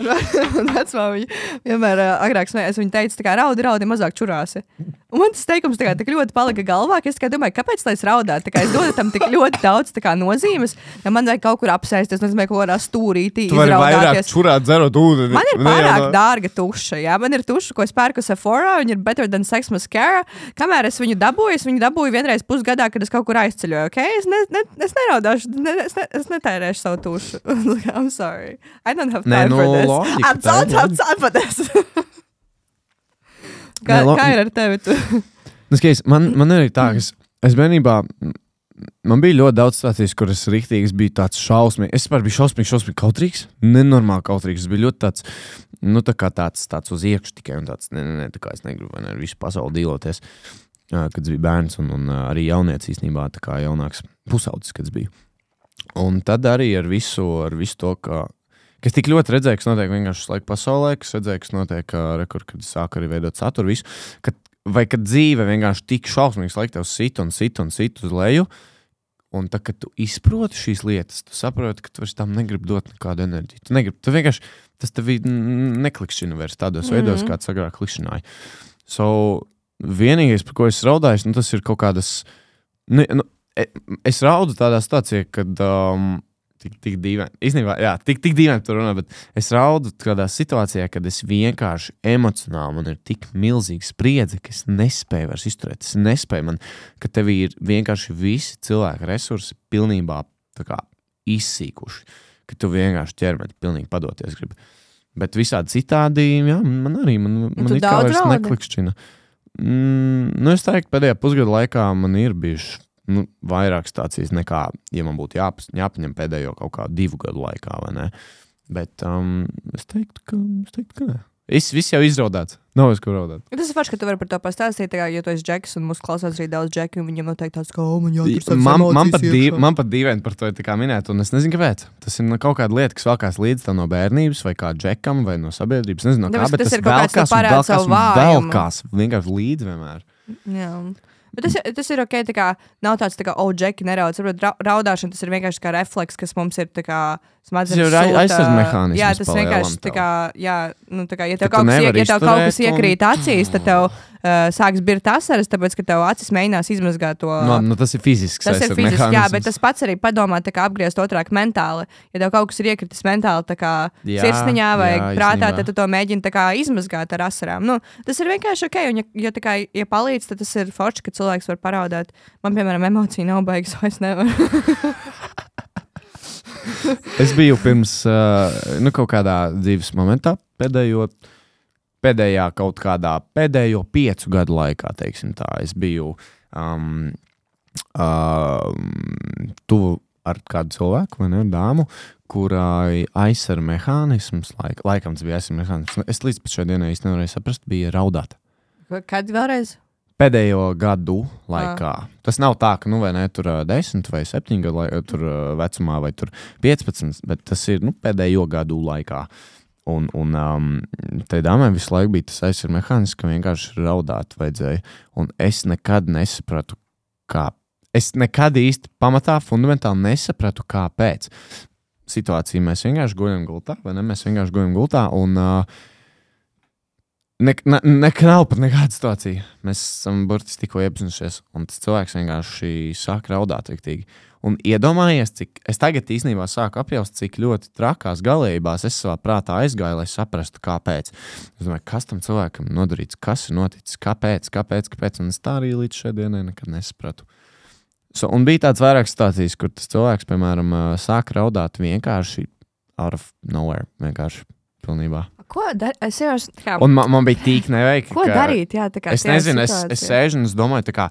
Un ve- un vecmāmiņa vienmēr uh, agrāk smējās. Viņa teica, kā raudi, raudi, mazāk čurāsi. Un man tas teikums tā kā tik ļoti palika galvā, ka es domāju, kāpēc lai es raudātu. Es dodu tam tik ļoti daudz kā, nozīmes, ja man vajag kaut kur apsēsties, nezinu, kaut kādā stūrītī. Tu vari vairāk čurāt, dzerot ūdeni. Man ir Ne pārāk no- dārga tuša. Jā, man ir tuša, ko es pērku Sephora. Viņa ir better than sex mascara. Kamēr es viņu dabūju, es viņu dabūju vienreiz pusgadā, kad es kaut kur aizceļoju. Okay? Es, ne, ne, es neraudāšu, ne, es, ne, es netērēšu savu tušu. I'm sorry. I don't have Nē, time nu, for this. have loģika. time for this. kā, Nē, lo- kā ir ar tevi? Tu? Nu, skaties, man, man ir tā, ka es, es bērnībā. Man bija ļoti daudz situācijas, kur es rīktīgi biju tāds šausmīgs. Es vispār biju šausmīgs, šausmīgs, kautrīgs. Nenormāli kautrīgs. Es biju ļoti tāds, nu, tā kā tāds, tāds uz iekšā tikai un tāds, ne, ne, ne, tā kā es negribu ne, ar visu pasauli dīloties. Kad es biju bērns un, un ā, arī jaunietis īstenībā, tā kā jaunāks pusaudzis, kad es biju. Un tad arī ar visu, ar visu to, ka, ka es tik ļoti redzēju, kas notiek vienkārši laika pasaulē, kas redzēju, kas notiek ā, rekur, kad es sāku arī veidot saturu, visu, kad, vai kad dzīve vienkārši tik šausmīgs, lai tev sit un sit un sit uz leju. Un tad, kad tu izproti šīs lietas, tu saproti, ka tu vairs tam negribi dot nekādu enerģiju. Tu, negribi, tu vienkārši tas tev neklikšķina vairs tādos mm. -hmm. veidos, kāds agrāk klikšķināja. So, vienīgais, par ko es raudāju, nu, tas ir kaut kādas. Nu, nu, e- es raudu tādā stācijā, kad. Um, Tik, tik dīvaini. Īstenībā, jā, tik, tik dīvaini tur runā, bet es raudu tādā situācijā, kad es vienkārši emocionāli man ir tik milzīga spriedze, ka es nespēju vairs izturēt. Es nespēju, man, ka tev ir vienkārši visi cilvēki resursi pilnībā kā, izsīkuši, ka tu vienkārši ķermeni pilnīgi padoties gribi. Bet visādi citādi, jā, man arī man, man it kā vairs neklikšķina. Mm, nu, es teiktu, pēdējā pusgada laikā man ir bijušas nu, vairāk stācijas nekā, ja man būtu jāpas, jāpaņem pēdējo kaut kādu divu gadu laikā. Bet um, es teiktu, ka, es teiktu, ka nē. Es viss jau izraudāts. Nav es ko raudāt. Tas ir forši, ka tu vari par to pastāstīt. tā Kā, ja tu esi džeks un mūsu klausās arī daudz džeku, un viņam noteikti tāds, ka, oh, man jātur savas Man, man, pat dīv, iekšā." man pat dīvaini par to ir kā minēt, un es nezinu, kāpēc. Tas ir no kaut kāda lieta, kas valkās līdzi tam no bērnības, vai kā džekam, vai no sabiedrības. Nezinu, no kā, Tāpēc bet tas tas ir kaut kāds, velkās savu vājumu. velkās vienkārši līdzi vienmēr. Jā. Bet tas, tas ir ok, tā kā nav tāds, tā kā, oh, džeki nerauc. Ra raudāšana tas ir vienkārši kā refleks, kas mums ir tā kā smadzenes. Tas ir ai- sūta- aizsardz mehānisms Jā, tas vienkārši tā kā, jā, nu, tā kā, ja tev kaut kas, ja tev kaut kas izturēt un- iekrīt acīs, tad tev uh, sāks birt asaras, tāpēc, ka tev acis mēģinās izmazgāt to. No, nu, tas ir fizisks. Tas ir aizsardz fiziski, jā, mehānisms. bet tas pats arī padomā, tā kā apgriezt otrāk mentāli. Ja tev kaut kas ir iekritis mentāli, tā kā Jā, sirsniņā vai jā, prātā, tad tu to mēģini tā kā izmazgāt ar asarām. Nu, tas ir vienkārši ok, un ja, ja, kā, ja palīdz, tad tas ir forši, ka cilvēks var paraudāt. Man, piemēram, emocija nav baigas, vai es nevaru. Es biju pirms uh, nu, kaut kādā dzīves momentā, pēdējo, pēdējā kaut kādā pēdējo piecu gadu laikā, teiksim tā. Es biju um, uh, tuvu ar kādu cilvēku, vai ne, dāmu, kurai aizsardz mehānisms, laik, laikam tas bija aizsardz mehānisms. Es līdz šai dienai nevarēju saprast, bija raudāt. Kad vēlreiz? Pēdējo gadu laikā. Tas nav tā, ka, nu, vai ne, tur ā, 10 vai 7 gadu lai- tur, vecumā, vai tur 15, bet tas ir nu, pēdējo gadu laikā. Un, un um, tai dāmai visu laiku bija tas aizsardzīgs mehānisms, ka vienkārši raudāt vajadzēja. Un es nekad nesapratu, kā. Es nekad īsti pamatā, fundamentāli nesapratu, kāpēc. Situācija mēs vienkārši guļam gultā, vai ne? Mēs vienkārši guļam gultā. Un, uh, Ne, ne, nekad nav pat nekāda situācija. Mēs esam burtiski tikko iepazinušies, un tas cilvēks vienkārši sāk raudāt. Riktīgi. Un iedomājies, cik es tagad īstenībā sāku apjaust, cik ļoti trakās galībās es savā prātā aizgāju, lai saprastu, kāpēc. Es domāju, kas tam cilvēkam nodarīts, kas ir noticis, kāpēc, kāpēc, kāpēc. Un es tā arī līdz šai dienai nekad nesapratu. So, un bija tāds vairākas stācijas, kur tas cilvēks, piemēram, sāk raudāt vienkārši out of nowhere. Vienkārši pilnībā. Ko darīt? Es jau Un man, man bija tik neveikli. ko darīt? Jā, tā kā Es nezinu, es, es situācijā? sēžu un es domāju, tā kā,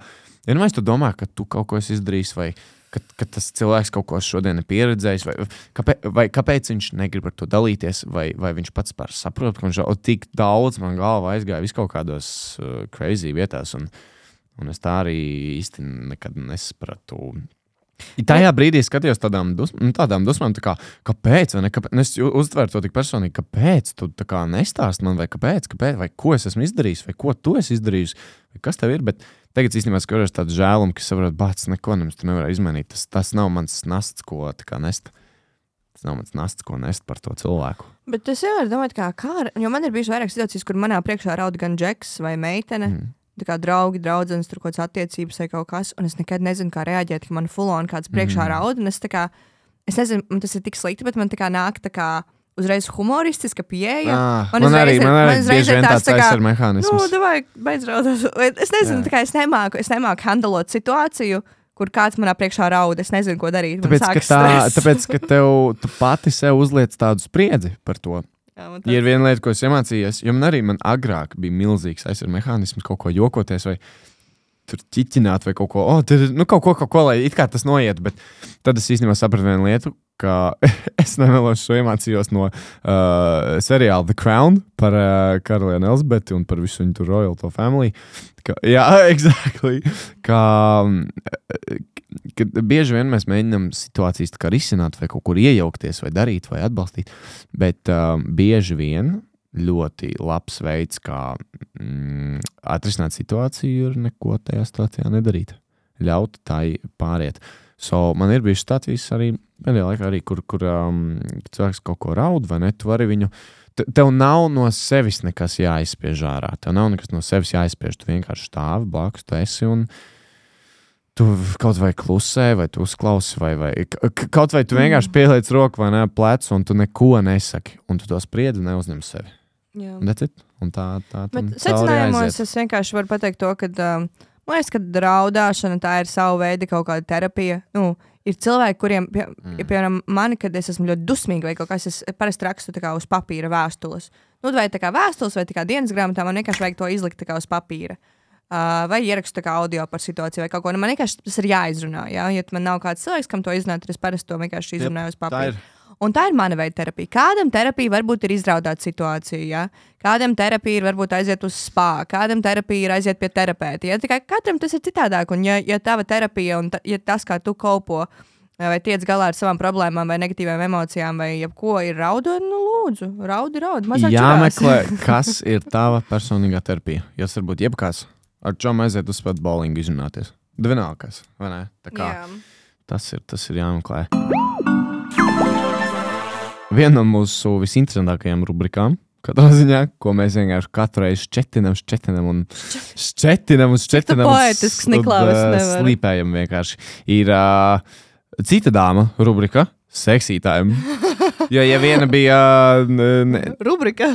ja nu es tu domā, ka tu kaut ko esi izdarījis, vai ka, ka tas cilvēks kaut ko šodien ir pieredzējis, vai, kāpēc, vai kāpēc viņš negrib ar to dalīties, vai, vai viņš pats par saprot, ka viņš jau tik daudz man galvā aizgāja vis kaut kādos uh, crazy vietās, un, un es tā arī īsti nekad nesapratu. Tajā brīdī skatījos tādām, dus, nu, tādām dusmām, tā kā, kāpēc, vai ne, kāpēc, nu, es uztvēru to tik personīgi, kāpēc tu nestāst man, vai kāpēc, kāpēc, vai ko es esmu izdarījis, vai ko tu esi izdarījis, kas tev ir. Bet tagad īstenībā skatos tādu žēlumu, ka saprotu, bācis neko nevar izmainīt. Tas, tas nav mans nasts, ko nest. Tas nav mans nasts, ko nest par to cilvēku. Bet es jau varu domāt, kā, kā ar- jo man ir bijušas vairākas situācijas, kur manā priekšā raud gan džeks vai meitene. Mm. Tā kā draugi, draugs, tur kaut kādas attiecības vai kaut kas, un es nekad nezinu, kā reaģēt, ka man fulon kāds priekšā mm. raud. Es, kā, es nezinu, man tas ir tik slikti, bet man tā kā nāk tā kā uzreiz humoristiska pieeja. Ah, Man man, uzreiz arī, ir- man man arī uzreiz bieži vien tāds tā kā, aizsardzīgs Nu, mehānisms. davai, beidz raudāt. Es nezinu, kā es nemāku, es nemāku handlot situāciju, kur kāds manā priekšā raud. Es nezinu, ko darīt. Man Tāpēc, ka, tā, tāpēc, ka tev tu pati sev uzliec tādu spriedzi par to. Jā, man Ja ir viena lieta, ko es iemācījos, jo man arī man agrāk bija milzīgs aizsardzīgs mehānisms, kaut ko jokoties vai tur ķiķināt vai kaut ko, oh, tur, nu, kaut ko, kaut ko, lai it kā tas noiet. Bet tad es īstenībā sapratu vienu lietu, ka es nevēlos šo iemācījos no uh, seriāla The Crown par uh, karalieni Elizabeti un par visu viņu tur royal to family. Ka, jā, exactly. Ka, ka bieži vien mēs mēģinām situācijas risināt, vai kaut kur iejaukties, vai darīt, vai atbalstīt. Bet um, bieži vien ļoti labs veids, kā mm, atrisināt situāciju, ir neko tajā situācijā nedarīt. Ļaut tai pāriet. So, man ir bijušas stācijas arī pēdējā laikā, arī, kur, kur um, cilvēks kaut ko raud, vai ne? Tu vari viņu. te- Tev nav no sevis nekas jāizspiež ārā. Tev nav nekas no sevis jāizspiež. Tu vienkārši stāvi blakus, tu esi un tu kaut vai klusē, vai tu uzklausi, vai, vai kaut vai tu vienkārši pieliec roku vai ne plecu, un tu neko nesaki, un tu to spriedzi neuzņem sevi. Jā. Un. Un tā, tā tam Bet secinājumos es vienkārši varu pateikt to, ka um, man liekas, ka raudāšana tā ir sava veida kaut kāda terapija. Nu, ir cilvēki, kuriem, pie, mm. piemēram, mani, kad es esmu ļoti dusmīga vai kaut kas, es parasti rakstu uz papīra vēstules. Nu, vai tā kā vēstules, vai tā kā dienas grāmatā, man vienkārši vajag to izlikt uz papīra. Uh, vai ierakstu kā audio par situāciju, vai kaut ko. Nu, man vienkārši tas ir jāizrunā. Ja, ja man nav kāds cilvēks, kam to izrunāt, tad es parasti to vienkārši izrunāju uz Tā papīra. Un tā ir mana veida terapija. Kādam terapija varbūt ir izraudāt situāciju, ja? kādam terapija ir varbūt aiziet uz spā, kādam terapija ir aiziet pie terapeita. Ja? Tikai katram tas ir citādāk. Un, ja, ja tava terapija un ta, ja tas, kā tu kopo, vai tiec galā ar savām problēmām, vai negatīvām emocijām, vai jebko ir raudot, nu lūdzu, raudi, raudi. Jāmeklē, kas ir tava personīgā terapija. Jūs varbūt jebkas ar čom aiziet uz spēku bowlingu izrunāties. Vienalga, kas, vai ne? Kā tas ir, tas ir jāmeklē. Viena no mūsu visinteresantākajām rubrikām. Katrā ziņā, ko mēs vienkārši katru reizi šķetinām, šķetinām un šķetinām un šķetinām. poetisks, Niklaus, nevaru. Slīpējam vienkārši. Ir uh, cita dāma rubrika, seksītājiem. Jo, ja viena bija. Ne, Rubrika.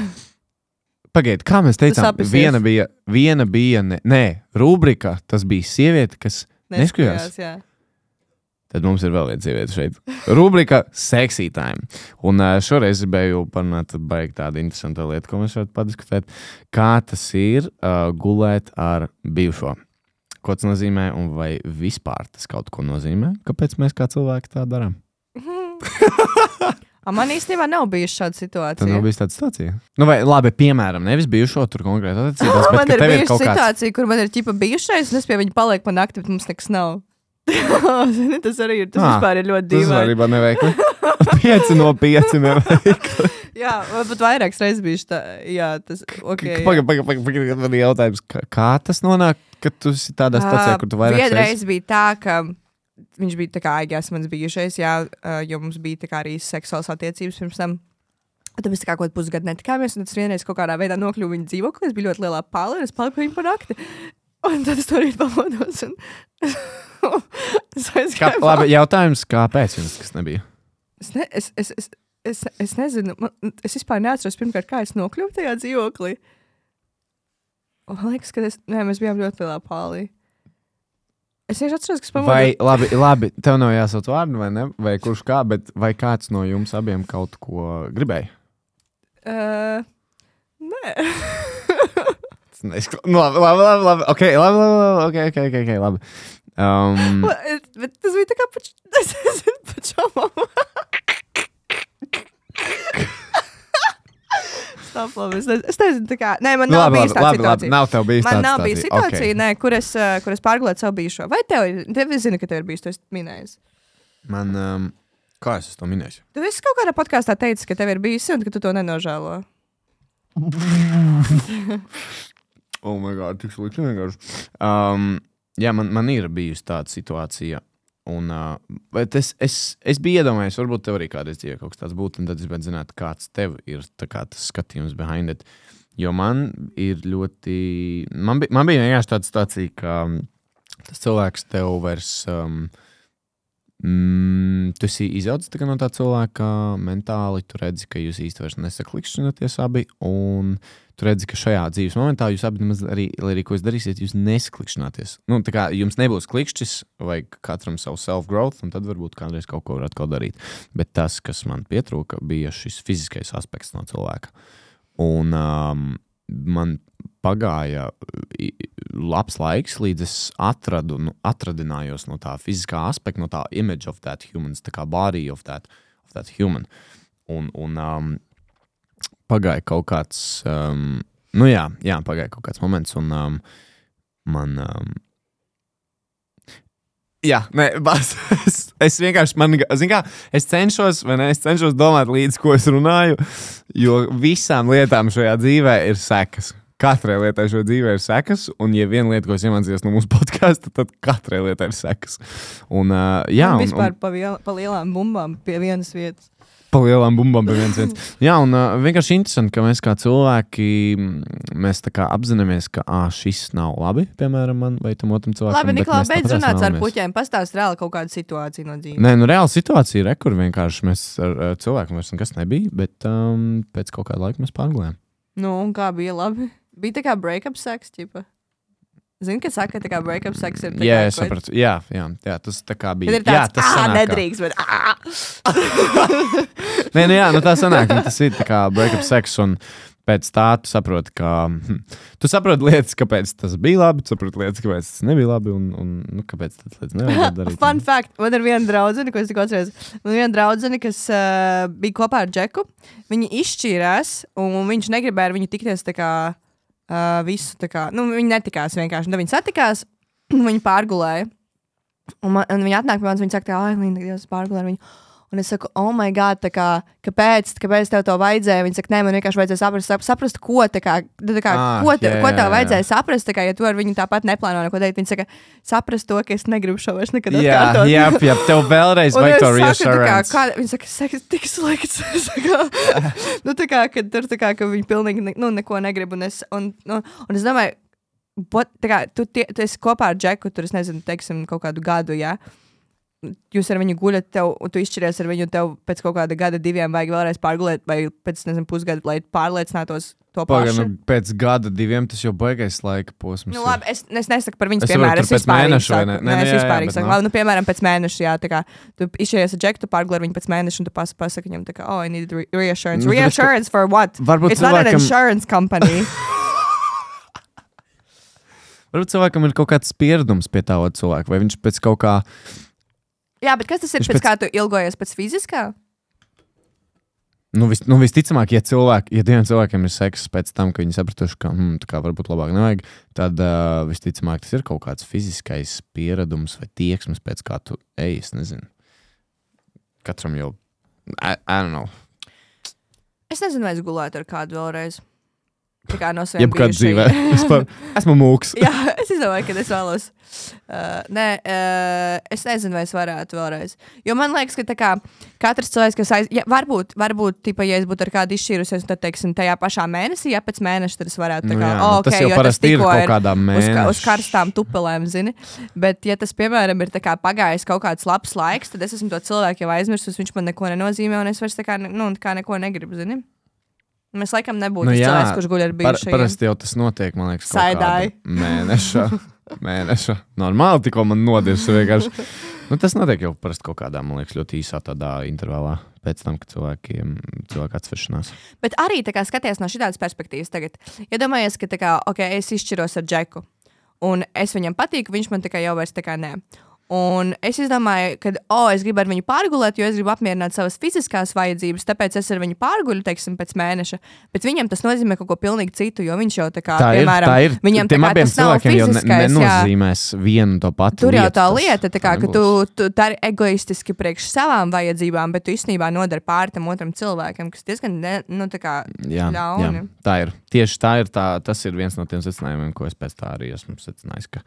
Pagaidiet, kā mēs teicām, viena bija, viena bija, ne, nē, rubrika, tas bija sieviete, kas neskatījās. jā. Tad mums ir vēl viena sieviete šeit. Rubrika Sexy Time. Un ā, šoreiz gribēju parunāt par tādu interesantu lietu, ko mēs varētu padiskutēt. Kā tas ir uh, gulēt ar bijušo? Ko tas nozīmē, un vai vispār tas kaut ko nozīmē? Kāpēc mēs kā cilvēki tā darām? A, Man īstenībā nav bijusi šāda situācija. nav bijis tāda situācija. Nu, vai labi, piemēram, nevis bijušo tur konkrēti attiecībās, bet man ir bijusi kaut kāds. situācija, kur man ir ķipa bijušais, un es pie viņa palieku pa nakti, bet mums nekas nav. Zini, tas arī ir. Tas Ah, vispār ir ļoti Tas dīvaini. arī bija neveikli. Pieci no pieciem. Jā, varbūt vairākas reizes bijuši tā. Jā, tas jā. Pagaid, pagaid, pagaid, pagaid, man ir jautājums, kā, tas nonāk, ka tu esi tādā stācijā, kur tu vairāk Vienreiz bija tā, ka viņš bija tā kā aigās mans bijušais, jā, jo mums bija tā kā arī seksuāls attiecības pirms tam. Tad mēs kā kaut kādu pusgadu netikāmies, un tas vienreiz kaut kādā veidā nokļuva viņa dzīvoklī. Es biju ļoti lielā palā, un es paliku pie viņa par nakti. Un tad es to rīt pamodos. Un... es Kā, labi, jautājums, kāpēc jums tas nebija? Es, ne, es, es, es, es, es nezinu, man, es vispār neatceros, pirmkārt, kā es nokļuvu tajā dzīvoklī. Man liekas, ka es, nē, mēs bijām ļoti lielā pālī. Es vienkārši atceros, ka es pamodos. Vai, labi, labi, tev nav jāsauc vārdu, vai ne? Vai kurš kā, bet vai kāds no jums abiem kaut ko gribēja? Uh, nē, neizkla- Nu, labi, labi, labi, labi, ok, labi, labi, labi, ok, ok, ok, okay labi. Um, bet tas bija tā kā pač, es nezinu, pačomam. Stop, labi, es, nezinu, es nezinu, tā kā, nē, man nav labi, bijis labi, tāda labi, labi, situācija. nav tev bijis Man nav bijis situācija, Okay. nē, kur es, uh, kur es pārgulēju savu bijušo. Vai tev ir? Tev es zinu, ka tev ir bijis, tu esi minējis. Man, um, kā es to minēju? Tu esi kaut kādā podkāstā teicis, ka tev ir bijis un ka tu to nenožēlo. Oh, my God, tik slikti vienkārši. Um, jā, man, man ir bijusi tāda situācija. Un, uh, es, es, es biju iedomājies, varbūt tev arī kādreiz dzīvē kaut kas tāds būtu, un tad es gribētu zināt, kāds tev ir kā, tas skatījums behind it. Jo man ir ļoti. Man bija, man bija vienkārši tāda situācija, ka tas cilvēks tev vairs. Um, Mm, tu esi izaudzis no tā cilvēka mentāli. Tu redzi, ka jūs īstenībā nesaklikšķināties abi. Un tu redzi, ka šajā dzīves momentā jūs abi nemaz arī, lai arī ko jūs darīsiet, jūs nesklikšķināties. Nu, tā kā jums nebūs klikšķis, vai katram savu self-growth, un tad varbūt kādreiz kaut ko varat darīt. Bet tas, kas man pietrūka, bija šis fiziskais aspekts no cilvēka. Un um, man pagāja labs laiks, līdz es atradu, nu, atradinājos no tā fiziskā aspekta, no tā image of that human, tā kā body of that, of that human. Un, un um, pagāja kaut kāds, um, nu jā, jā, pagāja kaut kāds moments, un um, man. Um, Jā, nē, bas, es, es vienkārši, man, kā, es cenšos, vai ne, es cenšos domāt līdzi, ko es runāju, jo visām lietām šajā dzīvē ir sekas. Katrai lietai šajā dzīvē ir sekas, un, ja viena lieta, ko es iemācījos no mūsu podkāsta, tad katrai lietai ir sekas. Un, uh, jā, Man un, vispār un pa, viel, pa lielām bumbām pie vienas vietas. pa lielām bumbām pie viens viens. Jā, un uh, vienkārši interesanti, ka mēs kā cilvēki, mēs kā apzināmies, ka ah, šis nav labi, piemēram, man vai tam otram cilvēkam. Labi, Niklā, beidz runāt ar puķiem. Pastāst reāli kaut kādu situāciju no dzīves. Nē, nu reāla situācija ir, re, kur vienkārši mēs ar uh, cilvēkiem vairs nekas nebija, bet um, pēc kaut kāda laika mēs pārgājām. Nu, un kā bija labi? Bija tā kā break-up seks, ķipa. Zini, ka saka, ka kā break-up seks ir. Jā, kā es sapratu. Jā, jā, jā, tas tā kā bija. Ir jā, tāds, tas sanāk, kā- nedrīkst, bet ah! Nē, nu jā, nu tā sanāk, nu tas ir tā kā break-up seks. Un pēc tā tu saproti, ka. Hm, tu saproti lietas, kāpēc tas bija labi, tu saproti lietas, kāpēc tas nebija labi, un, un nu, kāpēc tas lietas nevajag darīt. Fun fact, man ir viena draudzene, ko es tikko atceros. Man ir viena draudzene, kas uh, bija kopā ar Džeku. Viņi izšķīrās, un viņš negribēja ar viņu tikties tā kā uh, visu. Tā kā, nu, viņi netikās vienkārši. Tad viņi satikās, viņi pārgulēja. Un, man, un viņi atnāk pie manis, viņi saka, ah, Līna, Dievs, pārgulēja viņu. Un es saku, oh, my God, tā kā, kāpēc, kāpēc tev to vajadzēja? Viņa saka, nē, man vienkārši vajadzēja saprast, sap- saprast ko, tā kā, tā kā, Ah, ko, te, jā, ko jā, tev jā. vajadzēja saprast. Tā kā, ja tu ar viņu tāpat neplāno neko darīt, viņa saka, saprast to, ka es negribu šo vairs nekad Jā, atkārtot. jā, jā, tev vēlreiz Un vajag to reassurance. viņa saka, saka, tik slikts. Nu, tā kā, ka tur tā kā, ka viņi pilnīgi ne, nu, neko negrib. Un es, un, nu, un es domāju, tā kā, tu, tie, tu esi kopā ar Džeku, tur es nezinu, teiksim, kaut kādu gadu, jā. Jūs ar viņu guļat, tev, un tu izšķiries ar viņu, tev pēc kaut kāda gada, diviem vajag vēlreiz pārgulēt, vai pēc, nezinu, pusgada, lai pārliecinātos to Pagaidām, pašu. nu, pēc gada, diviem tas jau baigais laika posms. Nu, labi, es, es nesaku par viņas Es piemēru. tur pēc mēneša, vai ne? Nē, Nē, nu, es jā, vispār bet saku, nu. labi, nu, piemēram, pēc mēneša, jā, tā kā tu izšķiries ar džektu, tu pārgulē viņu pēc mēneša, un tu pas, pasaki viņam, tā kā, oh, I need re reassurance. Nu, reassurance for what? Varbūt It's not an cilvēkam- insurance company. Varbūt cilvēkam ir kaut kāds pieredums pie tā cilvēka, vai viņš pēc kaut kā. Jā, bet kas tas ir Viņš pēc, pēc- kā tu ilgojies pēc fiziskā? Nu, vis, nu visticamāk, ja, cilvēki, ja diviem cilvēkiem ir seks pēc tam, ka viņi sapratuši, ka hmm, tā kā varbūt labāk nevajag, tad uh, visticamāk tas ir kaut kāds fiziskais pieredums vai tieksmes, pēc kā tu ej. Es nezinu. Katram jau I, I don't know. Es nezinu, vai es gulētu ar kādu vēlreiz. Tā kā no saviem Jebkad dzīvē. par, esmu mūks. Jā, es domāju, ka es vēlos. Uh, nē, uh, es nezinu, vai es varētu vēlreiz. Jo man liekas, ka kā, katrs cilvēks, kas aiz... Ja, varbūt, varbūt tipa, ja es būtu ar kādu izšķīrusies, tad, teiksim, tajā pašā mēnesī, ja pēc mēneša, tad es varētu. Tā Nu kā, jā, oh, nu tas okay, jau parasti ir kaut kādā Uz, ka, uz mēneša. karstām tupelēm, zini. Bet, ja tas, piemēram, ir kā pagājis kaut kāds labs laiks, tad es esmu to cilvēku jau aizmirsis, viņš man neko nenozīmē, un es vairs tā kā, nu, tā kā neko negribu, zini. Mēs laikam nebūtu Nu jā, cilvēks, kurš guļ ar Par, bijušajiem. parasti jau tas notiek, man liekas, Saidāji. mēneša. mēneša. Normāli, tikko man nodirst vienkārši. Nu, tas notiek jau parasti kaut kādā, man liekas, ļoti īsā tādā intervālā. Pēc tam, kad cilvēkiem cilvēku atsvešanās. Bet arī kā skaties no šādas perspektīvas, tagad iedomājies, ka tā kā, okay, es izšķiros ar Džeku, un es viņam patīku, viņš man kā jau vairs tā kā nē. Un es izdomāju, ka, oh, es gribu ar viņu pārgulēt, jo es gribu apmierināt savas fiziskās vajadzības, tāpēc es ar viņu pārguļu, teiksim, pēc mēneša. Bet viņam tas nozīmē kaut ko pilnīgi citu, jo viņš jau tā kā, Tā ir. piemēram, Tā ir. viņam tā Tiem kā abiem tas nav ne, fiziskais. jā. nenozīmēs vienu to pati. Tur jau tā lieta, tā kā, tā ka tu, tu tā ir egoistiski priekš savām vajadzībām, bet tu īstenībā nodari pāri tam otram cilvēkam, kas diezgan, ne, nu, tā kā Jā, jā, ļauni. tā ir. Tieši tā ir. Tā, tas ir viens no tiem secinājumiem, ko es pēc tā arī esmu secinājis. Ka,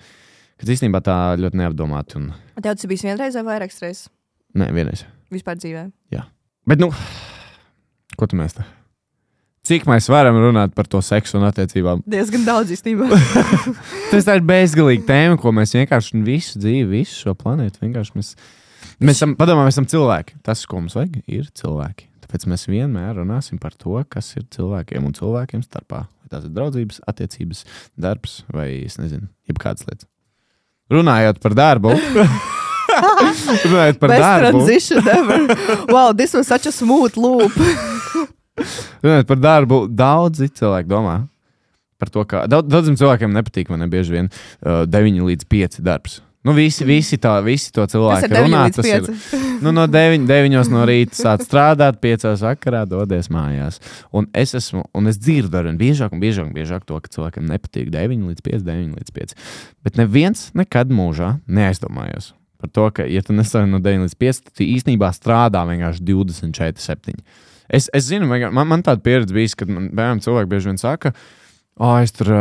ka īstenībā tā ļoti neapdomāti. Un, Tev tas bija vienreiz vai vairākas reizes nē, vienreiz. vispār dzīvē? Bet, nu, ko tu mēs te? Cik mēs varam runāt par to seksu un attiecībām? Diezgan daudz īstenībā. Tas ir bezgalīga tēma, ko mēs vienkārši visu dzīvi, visu šo planētu vienkārši mēs. Mēs esam, padomā, mēs esam cilvēki. Tas, ko mums vajag, ir cilvēki. Tāpēc mēs vienmēr runāsim par to, kas ir cilvēkiem un cilvēkiem starpā. Vai tās ir draudzības, attiecības, darbs vai es nezinu, jebkādas lietas. Runājot par darbu, runājot par Best darbu, transition ever. wow, this was such a smooth loop. runājot par darbu, daudzi cilvēki domā par to, ka daudz, daudziem cilvēkiem nepatīk, man bieži vien uh, 9 līdz 5 darbs. Nu, visi, visi, tā, visi to 9 runā. Tas ir 5. nu, no 9, 9 no rīta sāk strādāt, 5 vakarā dodies mājās. Un es, esmu, un es dzirdu ar vien biežāk un biežāk, un biežāk to, ka cilvēkiem nepatīk 9 līdz 5, 9 līdz 5. Bet neviens nekad mūžā neaizdomājās par to, ka, ja tu nestrādā no 9 līdz 5, tad tu īstenībā strādā vienkārši 24, 7. Es, es zinu, man, man tāda pieredze bija, kad man bērni cilvēki bieži vien saka, Oh, es tur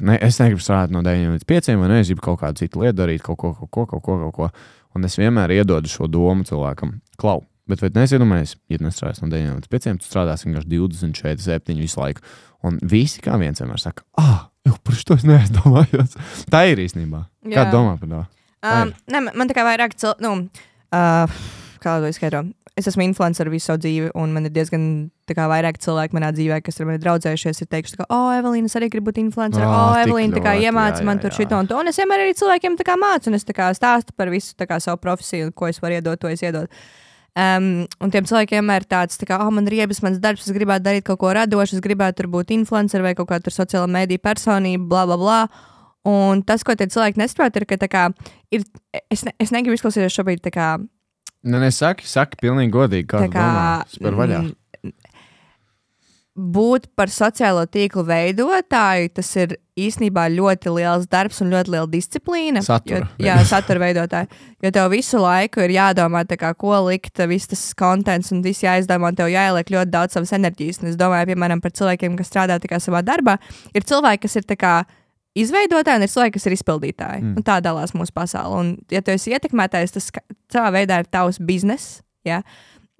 ne, es negribu strādāt no 9 līdz 5, vai ne? Es gribu kaut kādu citu lietu darīt, kaut ko, kaut ko, kaut ko. Kaut ko. Un es vienmēr iedodu šo domu cilvēkam, klau. Bet vai tu neiedomājies, ja nestrādās no 9 līdz 5, tu strādāsi vienkārši 24, 7 visu laiku. Un visi kā viens vienmēr saka, ah, jau par šo es neaizdomājos. Tā ir īstenībā. Kā Jā. domā par to? Um, ne, man- tā kā vairāk cilvēku, nu, uh, kā lai to izskaidro. Es esmu influencer visu savu dzīvi, un man ir diezgan kā, vairāk cilvēku manā dzīvē, kas ar mani draudzējušies. Ir teikuši, ka, oh, Evelīna, es arī gribu būt influencer. Oh, tik Evelīna, tā kā iemāca man tur šito un to. Un es vienmēr arī cilvēkiem kā mācu, un es kā stāstu par visu kā, savu profesiju, ko es varu iedot, to es iedodu. Um, un tiem cilvēkiem vienmēr ir tāds, tā kā, oh, man ir riebas, mans darbs, es gribētu darīt kaut ko radošu, es gribētu tur būt influencer vai kaut kāda sociāla mediju personība, bla, bla, bla. Un tas, ko tie cilvēki nesaprot, ir, ka kā, ir, es, ne, es negribu izklausīties šobrīd tā kā. Nē, nē, saki, saki, pilnīgi godīgi, kā kā domā. Spēr vaļā. Būt par sociālo tīklu veidotāju, tas ir īstenībā ļoti liels darbs un ļoti liela disciplīna. Satura Jo, jā, satura veidotāji. Jo tev visu laiku ir jādomā, kā, ko likt, viss tas kontents un viss jāizdomā, un tev jāieliek ļoti daudz savas enerģijas. Un es domāju, piemēram, par cilvēkiem, kas strādā savā darbā. Ir cilvēki, kas ir tā kā izveidotāji, un ir cilvēki, kas ir izpildītāji. Mm. Un tā dalās mūsu pasaule. Un, ja tu esi ietekmētājs, tas savā veidā ir tavs bizness. Ja?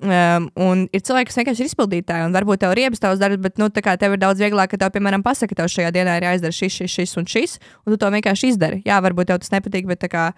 Um, un ir cilvēki, kas vienkārši ir izpildītāji, un varbūt tev ir riebas tavs darbs, bet nu, tev ir daudz vieglāk, ka tev, piemēram, pasaka, ka tev šajā dienā ir jāizdara šis, šis, šis un šis, un tu to vienkārši izdari. Jā, varbūt tev tas nepatīk, bet tā kā.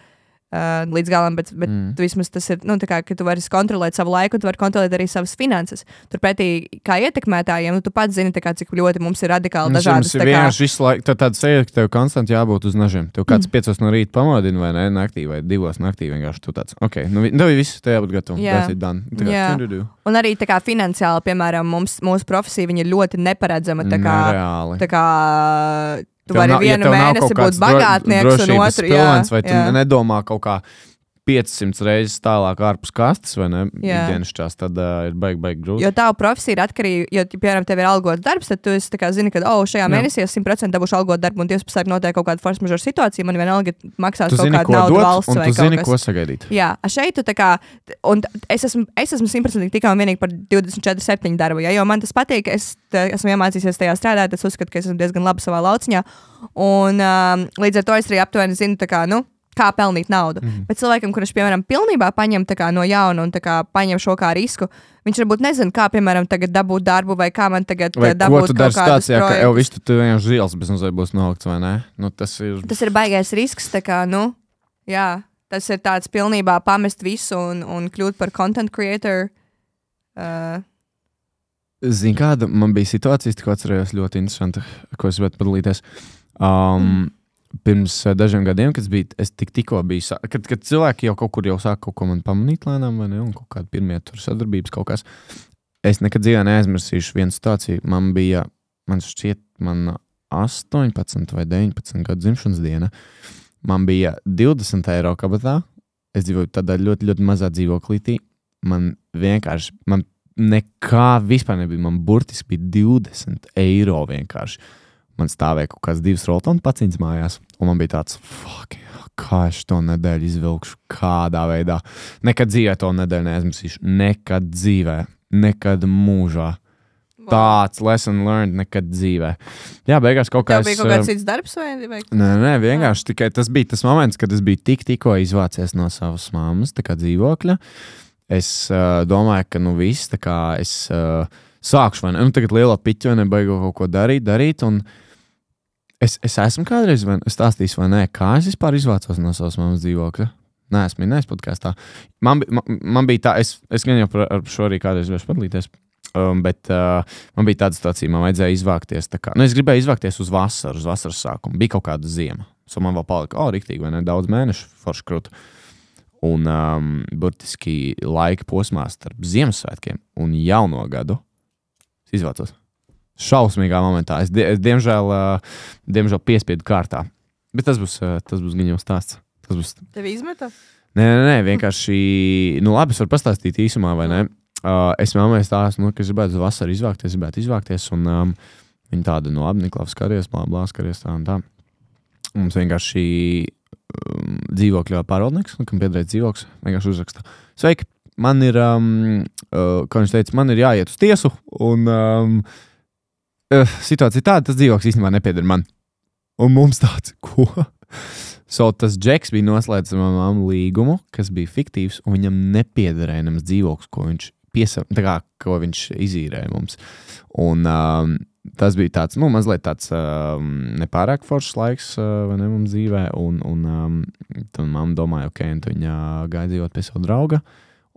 Uh, līdz galam, bet, bet mm. vismaz tas ir, nu, kā, ka tu vari kontrolēt savu laiku, tu vari kontrolēt arī savas finanses. Turpretī, kā ietekmētājiem, nu, tu pats zini, kā, cik ļoti mums ir radikāli Mums dažādas jums ir tā kā, vienkārši visu laiku tā tāda sajūta, ka tev konstanti jābūt uz nažiem. Tev Mm. kāds piecos no rīta pamodina, vai ne? Naktī vai divos naktī vienkārši tu tāds. Ok, nu, tev ir viss, tev jābūt gatavam. Jā. Tas ir done. Tā kā, Jā. tu-du-du. Un arī tā kā finansiāli, piemēram, mums, mūsu profesija viņa ir ļoti neparedzama. Tā kā, Nereāli. tā kā tu vari nav- ja vienu nav mēnesi būt bagātnieks un drošības otru jā, pilns, vai tu jā. nedomā kaut kā. 500 reizes tālāk ārpus kastes, vai ne? Jā. Ikdienas čās, tad uh, ir baigi, baigi grūti. Jo tā profesija ir atkarīga, jo, ja, piemēram, tev ir algots darbs, tad tu kā zini, ka, oh, šajā Jā. mēnesī es 100% dabūšu algotu darbu, un Dievs pasaka, notiek kaut kāda force majeure situācija, man vienalga maksās tu kaut zini, kāda ko nauda dot, valsts un vai kaut zini, kas. ko sagaidīt. Jā, šeit tu tā kā, un es esmu, es esmu simtprocentīgi tikai un vienīgi par 24, 7 darbu, ja, jo man tas patīk, es tā, esmu iemācījies tajā strādāt, es uzskatu, ka es esmu diezgan labi savā lauciņā, un um, līdz ar to es arī aptuveni zinu, tā kā, nu, kā pelnīt naudu. Mm. Bet cilvēkam, kurš, piemēram, pilnībā paņem kā, no jauna un kā, paņem šo kā risku, viņš varbūt nezina, kā, piemēram, tagad dabūt darbu vai kā man tagad Vai eh, ko dabūt kaut dari kādus stācijā, ka jau viss tu, tu vienkārši zils bez mazliet būs nolikts, vai ne? Nu, tas ir. Tas ir baigais risks, tā kā, nu, jā, tas ir tāds pilnībā pamest visu un, un kļūt par content creator. Uh, Zini, kāda man bija situācija, tikko atcerējos ļoti interesanti, ko es gribētu padalīties. Um, pirms uh, dažiem gadiem, kad es biju, es tik, tikko biju, kad, kad cilvēki jau kaut kur jau sāk kaut ko man pamanīt lēnām, vai ne, un kaut kāda pirmie tur sadarbības kaut kas. Es nekad dzīvē neaizmirsīšu vienu situāciju. Man bija, man šķiet, man 18 vai 19 gadu dzimšanas diena. Man bija 20 eiro kabatā. Es dzīvoju tādā ļoti, ļoti mazā dzīvoklītī. Man vienkārši, man nekā vispār nebija. Man burtiski bija 20 eiro vienkārši. Man stāvēja kaut kāds divs rotonu paciņas mājās, un man bija tāds, fuck, kā es to nedēļu izvilkšu, kādā veidā. Nekad dzīvē to nedēļu neaizmirsīšu. Nekad dzīvē, nekad mūžā. Tāds lesson learned nekad dzīvē. Jā, beigās kaut kā Tev bija kaut eh, kāds cits darbs vai, vai? Nē, nē, vienkārši tikai tas bija tas moments, kad es biju tik, tikko izvācies no savas mammas dzīvokļa. Es uh, domāju, ka nu viss, tā kā es uh, sākšu, vai ne? Nu, tagad lielā piķa, vai ne, baigo kaut ko darīt, darīt. Un es, es esmu kādreiz, vai es stāstīšu, vai nē, kā es vispār izvācos no savas mammas dzīvokļa. Nē, es minēju podkāstā. Man, man, man bija tā, es, es gan jau par ar šo arī kādreiz gribēju padalīties. Um, bet uh, man bija tāda situācija, man vajadzēja izvākties. Kā, nu, es gribēju izvākties uz vasaru, uz vasaras sākumu. Bija kaut kāda zima. So man vēl palika, oh, rīktīgi, vai ne? Daudz mēnešu, forši krūti. Un um, burtiski laika posmā starp Ziemassvētkiem un Jauno gadu izvācos. Šausmīgā momentā. Es, die, es diemžēl, uh, diemžēl piespiedu kārtā. Bet tas būs, uh, tas būs gan jau stāsts. Tas būs Tev izmeta? Nē, nē, nē vienkārši. Nu, labi, es varu pastāstīt īsumā, vai ne? Uh, es mammai stāstu, nu, ka es gribētu uz vasaru izvākties, gribētu izvākties. Un um, viņa tāda, nu, labi, Niklaus, skaties, blā, blā, skaties tā un tā. Mums vienkārši um, dzīvokļa pārvaldnieks, nu, kam piederēja dzīvoklis, vienkārši uzraksta. Sveiki! Man ir, um, uh, kā viņš teica, man ir jāiet uz tiesu, un um, uh, situācija tāda, tas dzīvoklis īstenībā nepieder man. Un mums tāds, ko? So, tas džeks bija noslēdzis ar mammu līgumu, kas bija fiktīvs, un viņam nepiederēja nemaz dzīvoklis, ko viņš, piesa, kā, ko viņš izīrēja mums. Un, um, tas bija tāds, nu, mazliet tāds um, nepārāk foršs laiks uh, ne, mums dzīvē. Un, un um, tad mamma domāja, ok, un viņa gāja dzīvot pie sava drauga.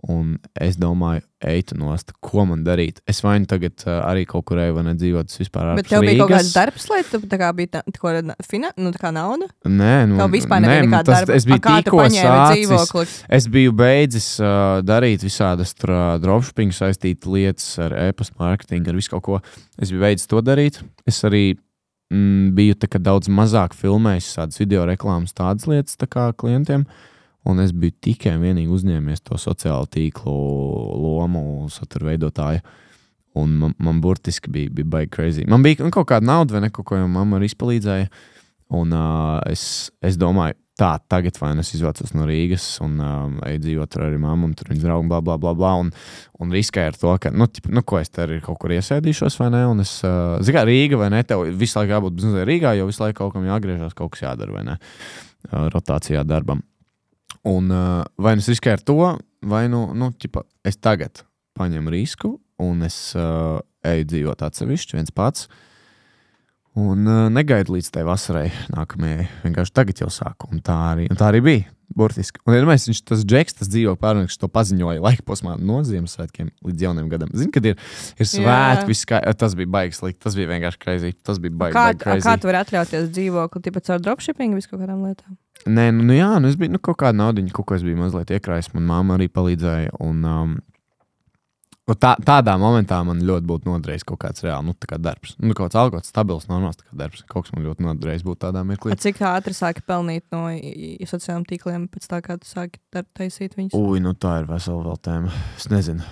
Un es domāju, ej, nost, ko man darīt. Es vai nu tagad uh, arī kaut kur eju, vai nedzīvot vispār ar Bet tev bija kaut kāds darbs, lai tu tā kā bija tā, ko, fina, nu, tā kā nauda? Nē, nu, Tev vispār nebija nu, nekāda tas- darba. Es biju tikko sācis. Es biju beidzis uh, darīt visādas tur, uh, dropshipping saistītas lietas ar e-pasta mārketingu, ar visu kaut ko. Es biju beidzis to darīt. Es arī mm, biju daudz mazāk filmējis tādas video reklāmas, tādas lietas tā kā klientiem. Un es biju tikai un vienīgi uzņēmies to sociālo tīklu lomu, satura veidotāju. Un man, man burtiski bija, bija baigi crazy. Man bija kaut kāda nauda, vai ne, kaut ko jau mamma arī izpalīdzēja. Un uh, es, es domāju, tā, tagad vai nu es izvācos no Rīgas un um, eju dzīvot arī mammu, un tur viņas draugi, bla, bla, bla, bla. Un, un riskēju ar to, ka, nu, tip, nu ko es te arī kaut kur iesēdīšos, vai ne? Un es, uh, zinu, kā Rīga, vai ne? Tev visu laiku jābūt bezmazliet Rīgā, jo visu laiku kaut kam jāgriežas, kaut kas jādara, vai ne? Uh, rotācijā darbam. Un uh, vai nu es riskēju ar to, vai nu, nu ķipa, es tagad paņemu risku un es uh, eju dzīvot atsevišķi, viens pats. Un uh, negaidu līdz tai vasarai, nākamajai. Vienkārši tagad jau sāku. Un tā arī, un tā arī bija. Burtiski. Un, ja mēs, viņš tas džeks, tas dzīvo pārnāks, to paziņoja laika posmā no Ziemassvētkiem līdz jauniem gadam. Zini, kad ir, ir svētki, kā, tas bija baigs likt. Tas bija vienkārši crazy. Tas bija baigi. Kā, baigi kā tu vari atļauties dzīvokli, tipat caur dropshipping, visu kaut kādām lietām? Nē, nu, nu jā, nu es biju nu, kaut kāda naudiņa, kaut ko es biju mazliet iekrājis. Manā māte arī palīdzēja. Un, um, Tā, tādā momentā man ļoti būtu noderējis kaut kāds reāls nu, kā darbs. Nu, kaut kāds algots, stabils, normāls kā darbs. Kaut kas man ļoti noderējis būt tādā mirklī. A, Cik ātri sāki pelnīt no sociālajiem tīkliem pēc tā, kā tu sāki taisīt viņus? Ui, nu tā ir vesela vēl tēma. Es nezinu.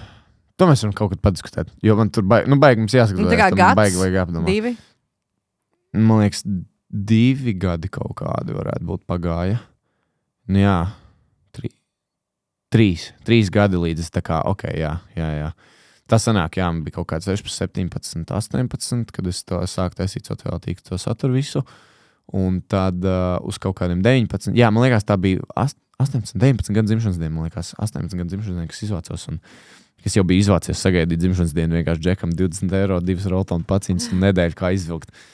To mēs varam kaut kad padiskutēt. Jo man tur baigi, nu, baigi mums jāsaka, Nu, tā kā gads, baigi vajag apdomāt. Divi. Man liekas, divi gadi kaut kādi varētu būt pagāja. Nu, jā, tri, trīs, trīs gadi līdz tā kā, ok, jā, jā. jā. Tas sanāk, jā, man bija kaut kāds 16, 17, 18, kad es to sāku taisīt sociālā tīkla to saturu visu. Un tad uh, uz kaut kādiem 19, jā, man liekas, tā bija ast- 18, 19 gadu dzimšanas diena. Man liekas, 18 gadu dzimšanas diena, kas izvācās. Un, kas jau bija izvācies, sagaidīt dzimšanas dienu, vienkārši džekam 20 eiro, divas rotonu paciņas un nedēļu kā izvilkt. Tik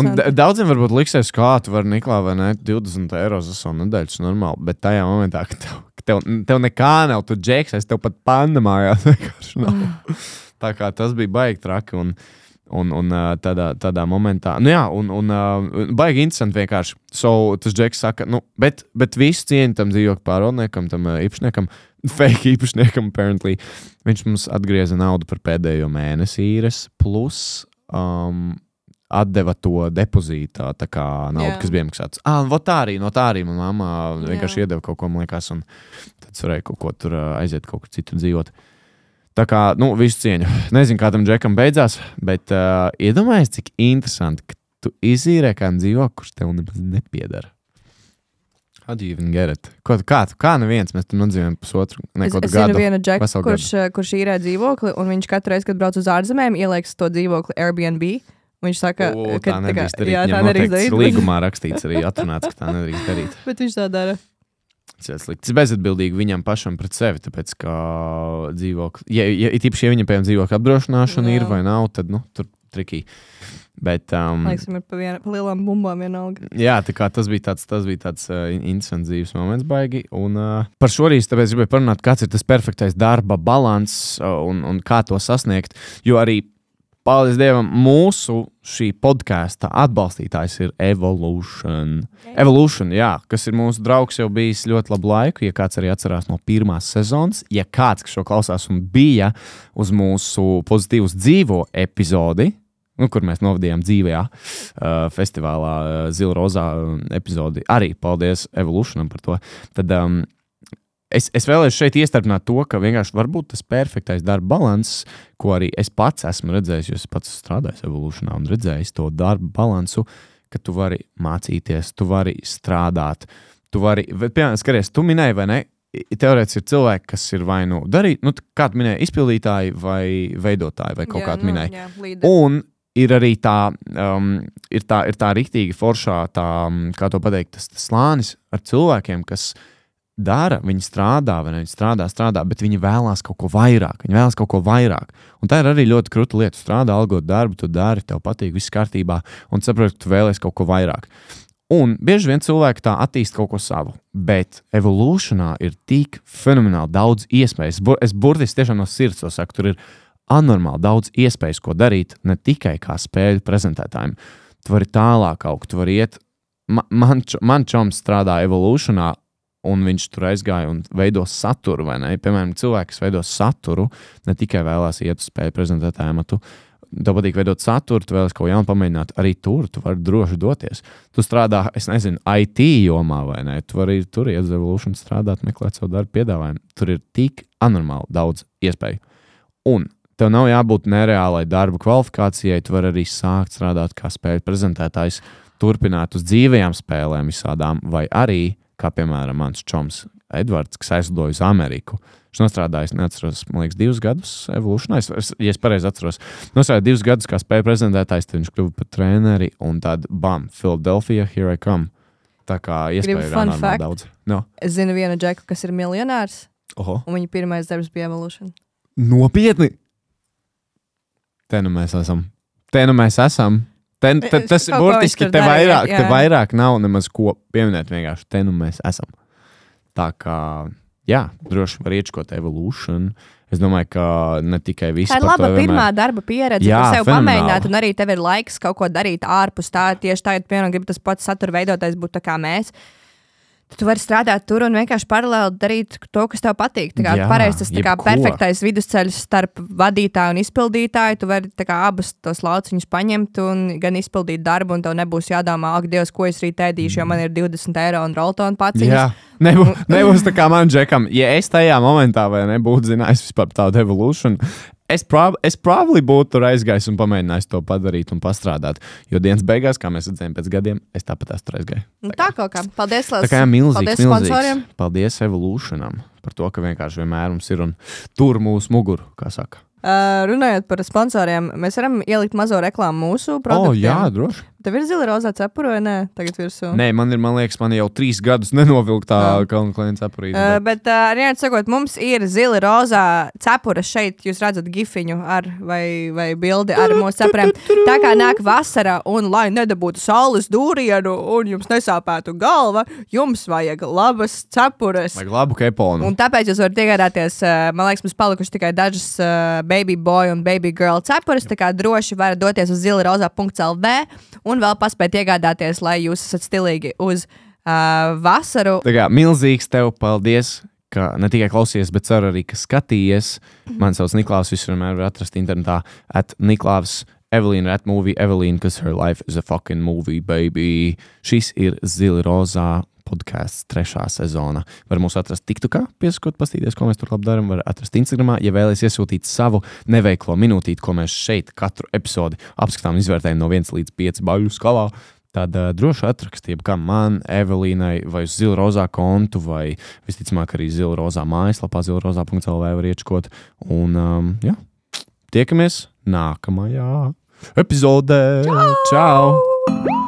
Un daudziem varbūt liksies, kā tu vari Niklā vai ne, 20 eiro za savu nedēļu, tas ir normāli. Bet tajā momentā, kad tev, ka tev, tev nekā nav, tu džeks, es tev pat panda mājās vienkārši nav. Tā kā tas bija baigi traki. Un, Un, un tādā, tādā momentā, nu jā, un, un baigi interesanti vienkārši. So, tas Džeks saka, nu, bet, bet visu cieņu tam dzīvokļu pārvaldniekam, tam īpašniekam, fake īpašniekam, apparently. Viņš mums atgrieza naudu par pēdējo mēnesi īres, plus um, atdeva to depozītā, tā kā naudu, Jā. kas bija maksāts. Ah, un vot tā arī, no tā arī manā mamā vienkārši Jā. iedeva kaut ko, man liekas, un tad es varēju kaut ko tur aiziet, kaut kur citur dzīvot. Tā kā, nu, visu cieņu. Nezinu, kā tam džekam beidzās, bet uh, iedomājieties, cik interesanti, ka tu izīrē kādam dzīvokli, kurš tev nemaz nepiedara. How do you even get it? Ko, tu- kā, tu- kā neviens, mēs tam nodzīvojam pusotru, neko es zinu gadu. vienu džeku, kurš, kurš īrē dzīvokli, un viņš katru reizi, kad brauc uz ārzemēm, ieliks to dzīvokli Airbnb. Viņš saka, O, ka tā nedrīkst darīt. jā, tā nedrīkst darīt. Līgumā rakstīts arī atrunāts, ka tā nedrīkst darīt. Bet viņš tā dara. Tas ir bezatbildīgi viņam pašam pret sevi. Tāpēc, ka dzīvokli, ja, ja it īpaši, ja viņam piemēram dzīvokļa apdrošināšana Jā. ir vai nav, tad nu, tur trikīgi. Bet, um, viņam ir pa, viena, pa lielām bumbām vienalga. Jā, tā kā tas bija tāds, tas bija tāds uh, interesants dzīves moments, baigi. Un, uh, par šo arī es gribēju parunāt, kāds ir tas perfektais darba līdzsvars uh, un, un kā to sasniegt. Jo arī, paldies Dievam, mūsu šī podkāsta atbalstītājs ir Evolution. Evolution, jā, kas ir mūsu draugs jau bijis ļoti labu laiku. Ja kāds arī atcerās no pirmās sezonas, ja kāds šo klausās un bija uz mūsu pozitīvas dzīvo epizodi, nu, kur mēs novadījām dzīvajā uh, festivālā uh, Zila Rozā uh, epizodi. Arī paldies Evolutionam par to. Tad, um, es, es vēlēšu šeit iestarpināt to, ka vienkārši var būt tas perfektais darba balanss, ko arī es pats esmu redzējis, jo es pats strādāju Evolutionā un redzējis to darba balansu, ka tu vari mācīties, tu vari strādāt. Tu vari, piemēram, skaties, tu minēji, vai ne? Teorētiski ir cilvēki, kas ir vai nu darīt, nu, kā tu minēji, izpildītāji vai veidotāji, vai kaut kā tu minēji. Nu, Jā, līderi. Un ir arī tā, um, ir tā, ir tā rīktīgi foršā, tā, um, kā to pateikt, tas, tas slānis ar cilvēkiem, kas dara, viņi strādā, vai ne, viņi strādā, strādā, bet viņi vēlās kaut ko vairāk. Viņi vēlās kaut ko vairāk. Un tā ir arī ļoti krūta lieta. Strādā, algot darbu, tu dari, tev patīk, viss kārtībā, un saproti, ka tu vēlēsies kaut ko vairāk. Un bieži vien cilvēki tā attīst kaut ko savu, bet evolūcijā ir tik fenomenāli daudz iespēju. Es, bur es burtiski tiešām no sirds to saku, tur ir anormāli daudz iespēju, ko darīt, ne tikai kā spēļu prezentētājiem. Tu vari tālāk augt, tu vari iet. Ma- Man, č- man čoms strādā evolūcijā, un viņš tur aizgāja un veido saturu. Piemēram, cilvēks, kas veido saturu, ne tikai vēlās iet uz spēļu prezentētāju amatu. Tev patīk veidot saturu, tu vēlaties kaut ko jaunu pamēģināt. Arī tur tu vari droši doties. Tu strādā, es nezinu, IT jomā vai ne. Tu vari tur iet uz evolūciju, strādāt, meklēt savu darbu, piedāvājumu. Tur ir tik anormāli daudz iespēju. Un tev nav jābūt nereālai darba kvalifikācijai. Tu vari arī sākt strādāt kā spēļu prezentētājs, turpināt uz dzīvajām spēlēm, visādām, vai arī, kā piemēram, mans čoms Edvards, kas aizlidoja uz Ameriku. Viņš nostrādājis, neatceros, man liekas, divus gadus evolūcijā. Es, ja es pareizi atceros, nostrādājis divus gadus kā spēļu prezentētājs, tad viņš kļuva par treneri un tad bam, Philadelphia, here I come. Tā kā iespēja ir daudz. No. Es zinu vienu džeku, kas ir miljonārs, Oho. un viņa pirmais darbs bija Evolution. Nopietni! Te nu mēs esam. Te nu mēs esam. Te, te, Es tas ir ko burtiski te vairāk, jā. te vairāk nav nemaz ko pieminēt. Vienkārši te nu mēs esam. Tā kā, jā, droši var iečkot evolūciju. Es domāju, ka ne tikai visi Tā ir par to laba vienmēr- pirmā darba pieredze, Jā, kur sev fenomenāli. pamēģināt, un arī tev ir laiks kaut ko darīt ārpus tā. Tieši tā, ja piemēram, grib tas pats satura veidotājs būt tā kā mēs. Tu vari strādāt tur un vienkārši paralēli darīt to, kas tev patīk. Tā kā pareizi tas jebko. perfektais vidusceļš starp vadītāju un izpildītāju. Tu vari kā abus tos lauciņus paņemt un gan izpildīt darbu, un tev nebūs jādomā, ak, Dievs, ko es rīt ēdīšu, jo man ir 20 eiro un roltonu paciņas. Jā, nebūs, nebūs tā kā man džekam. Ja es tajā momentā nebūtu zinājis par tādu evolūciju, es, prob es probably būtu tur aizgājis un pamēģinājis to padarīt un pastrādāt. Jo dienas beigās, kā mēs redzējām pēc gadiem, es tāpat tur aizgājis. Nu, tā kaut kā. Paldies, Tā Lielas. kā jā, milzīgs, Paldies milzīgs. sponsoriem. Paldies Evolūcijam par to, ka vienkārši vienmēr mums ir un tur mūsu muguru, kā saka. Uh, runājot par sponsoriem, mēs varam ielikt mazo reklāmu mūsu produktiem. jā, droši. Tev ir zila rozā cepura vai nē? Tagad virsū. Nē, man ir, man liekas, man jau trīs gadus nenovilkt tā kalnu klients aprīdī. Uh, bet, uh, reāli sakot, mums ir zila rozā cepura šeit. Jūs redzat, gifiņu ar vai, vai bildi ar mūsu cepuriem. Tā kā nāk vasara, un lai nedabūtu saules dūrienu un jums nesāpētu galva, jums vajag labas cepures. Vajag labu keponu. Un tāpēc jūs varat iegādāties, uh, man liekas, mums palikuši tikai dažas uh, baby boy un baby girl cepures. Tā kā droši varat doties uz zilarozā.lv un vēl paspēt iegādāties, lai jūs esat stilīgi uz uh, vasaru. Tā kā milzīgs tev paldies, ka ne tikai klausies, bet ceru arī, ka skatījies. Man sauc Niklaus, visu vienmēr var atrast internetā. At Niklaus, Evelīna, at movie Evelīna, kas her life is a fucking movie, baby. Šis ir Zila Rozā podkāsts trešā sezona. Var mūs atrast TikTokā, pieskot, paskatīties, ko mēs tur labi darām. Var atrast Instagramā, ja vēlaties iesūtīt savu neveiklo minūtīti, ko mēs šeit katru epizodi apskatām izvērtējam no 1 līdz 5 baļu skalā. Tad uh, droši atrakstiet, kā man, Evelīnai, vai uz Zila Rozā kontu, vai visticamāk arī Zila Rozā mājaslapā, zilarozā.cl. var iečkot. Un um, jā, tiekamies nākamajā epizodē. Čau! Čau!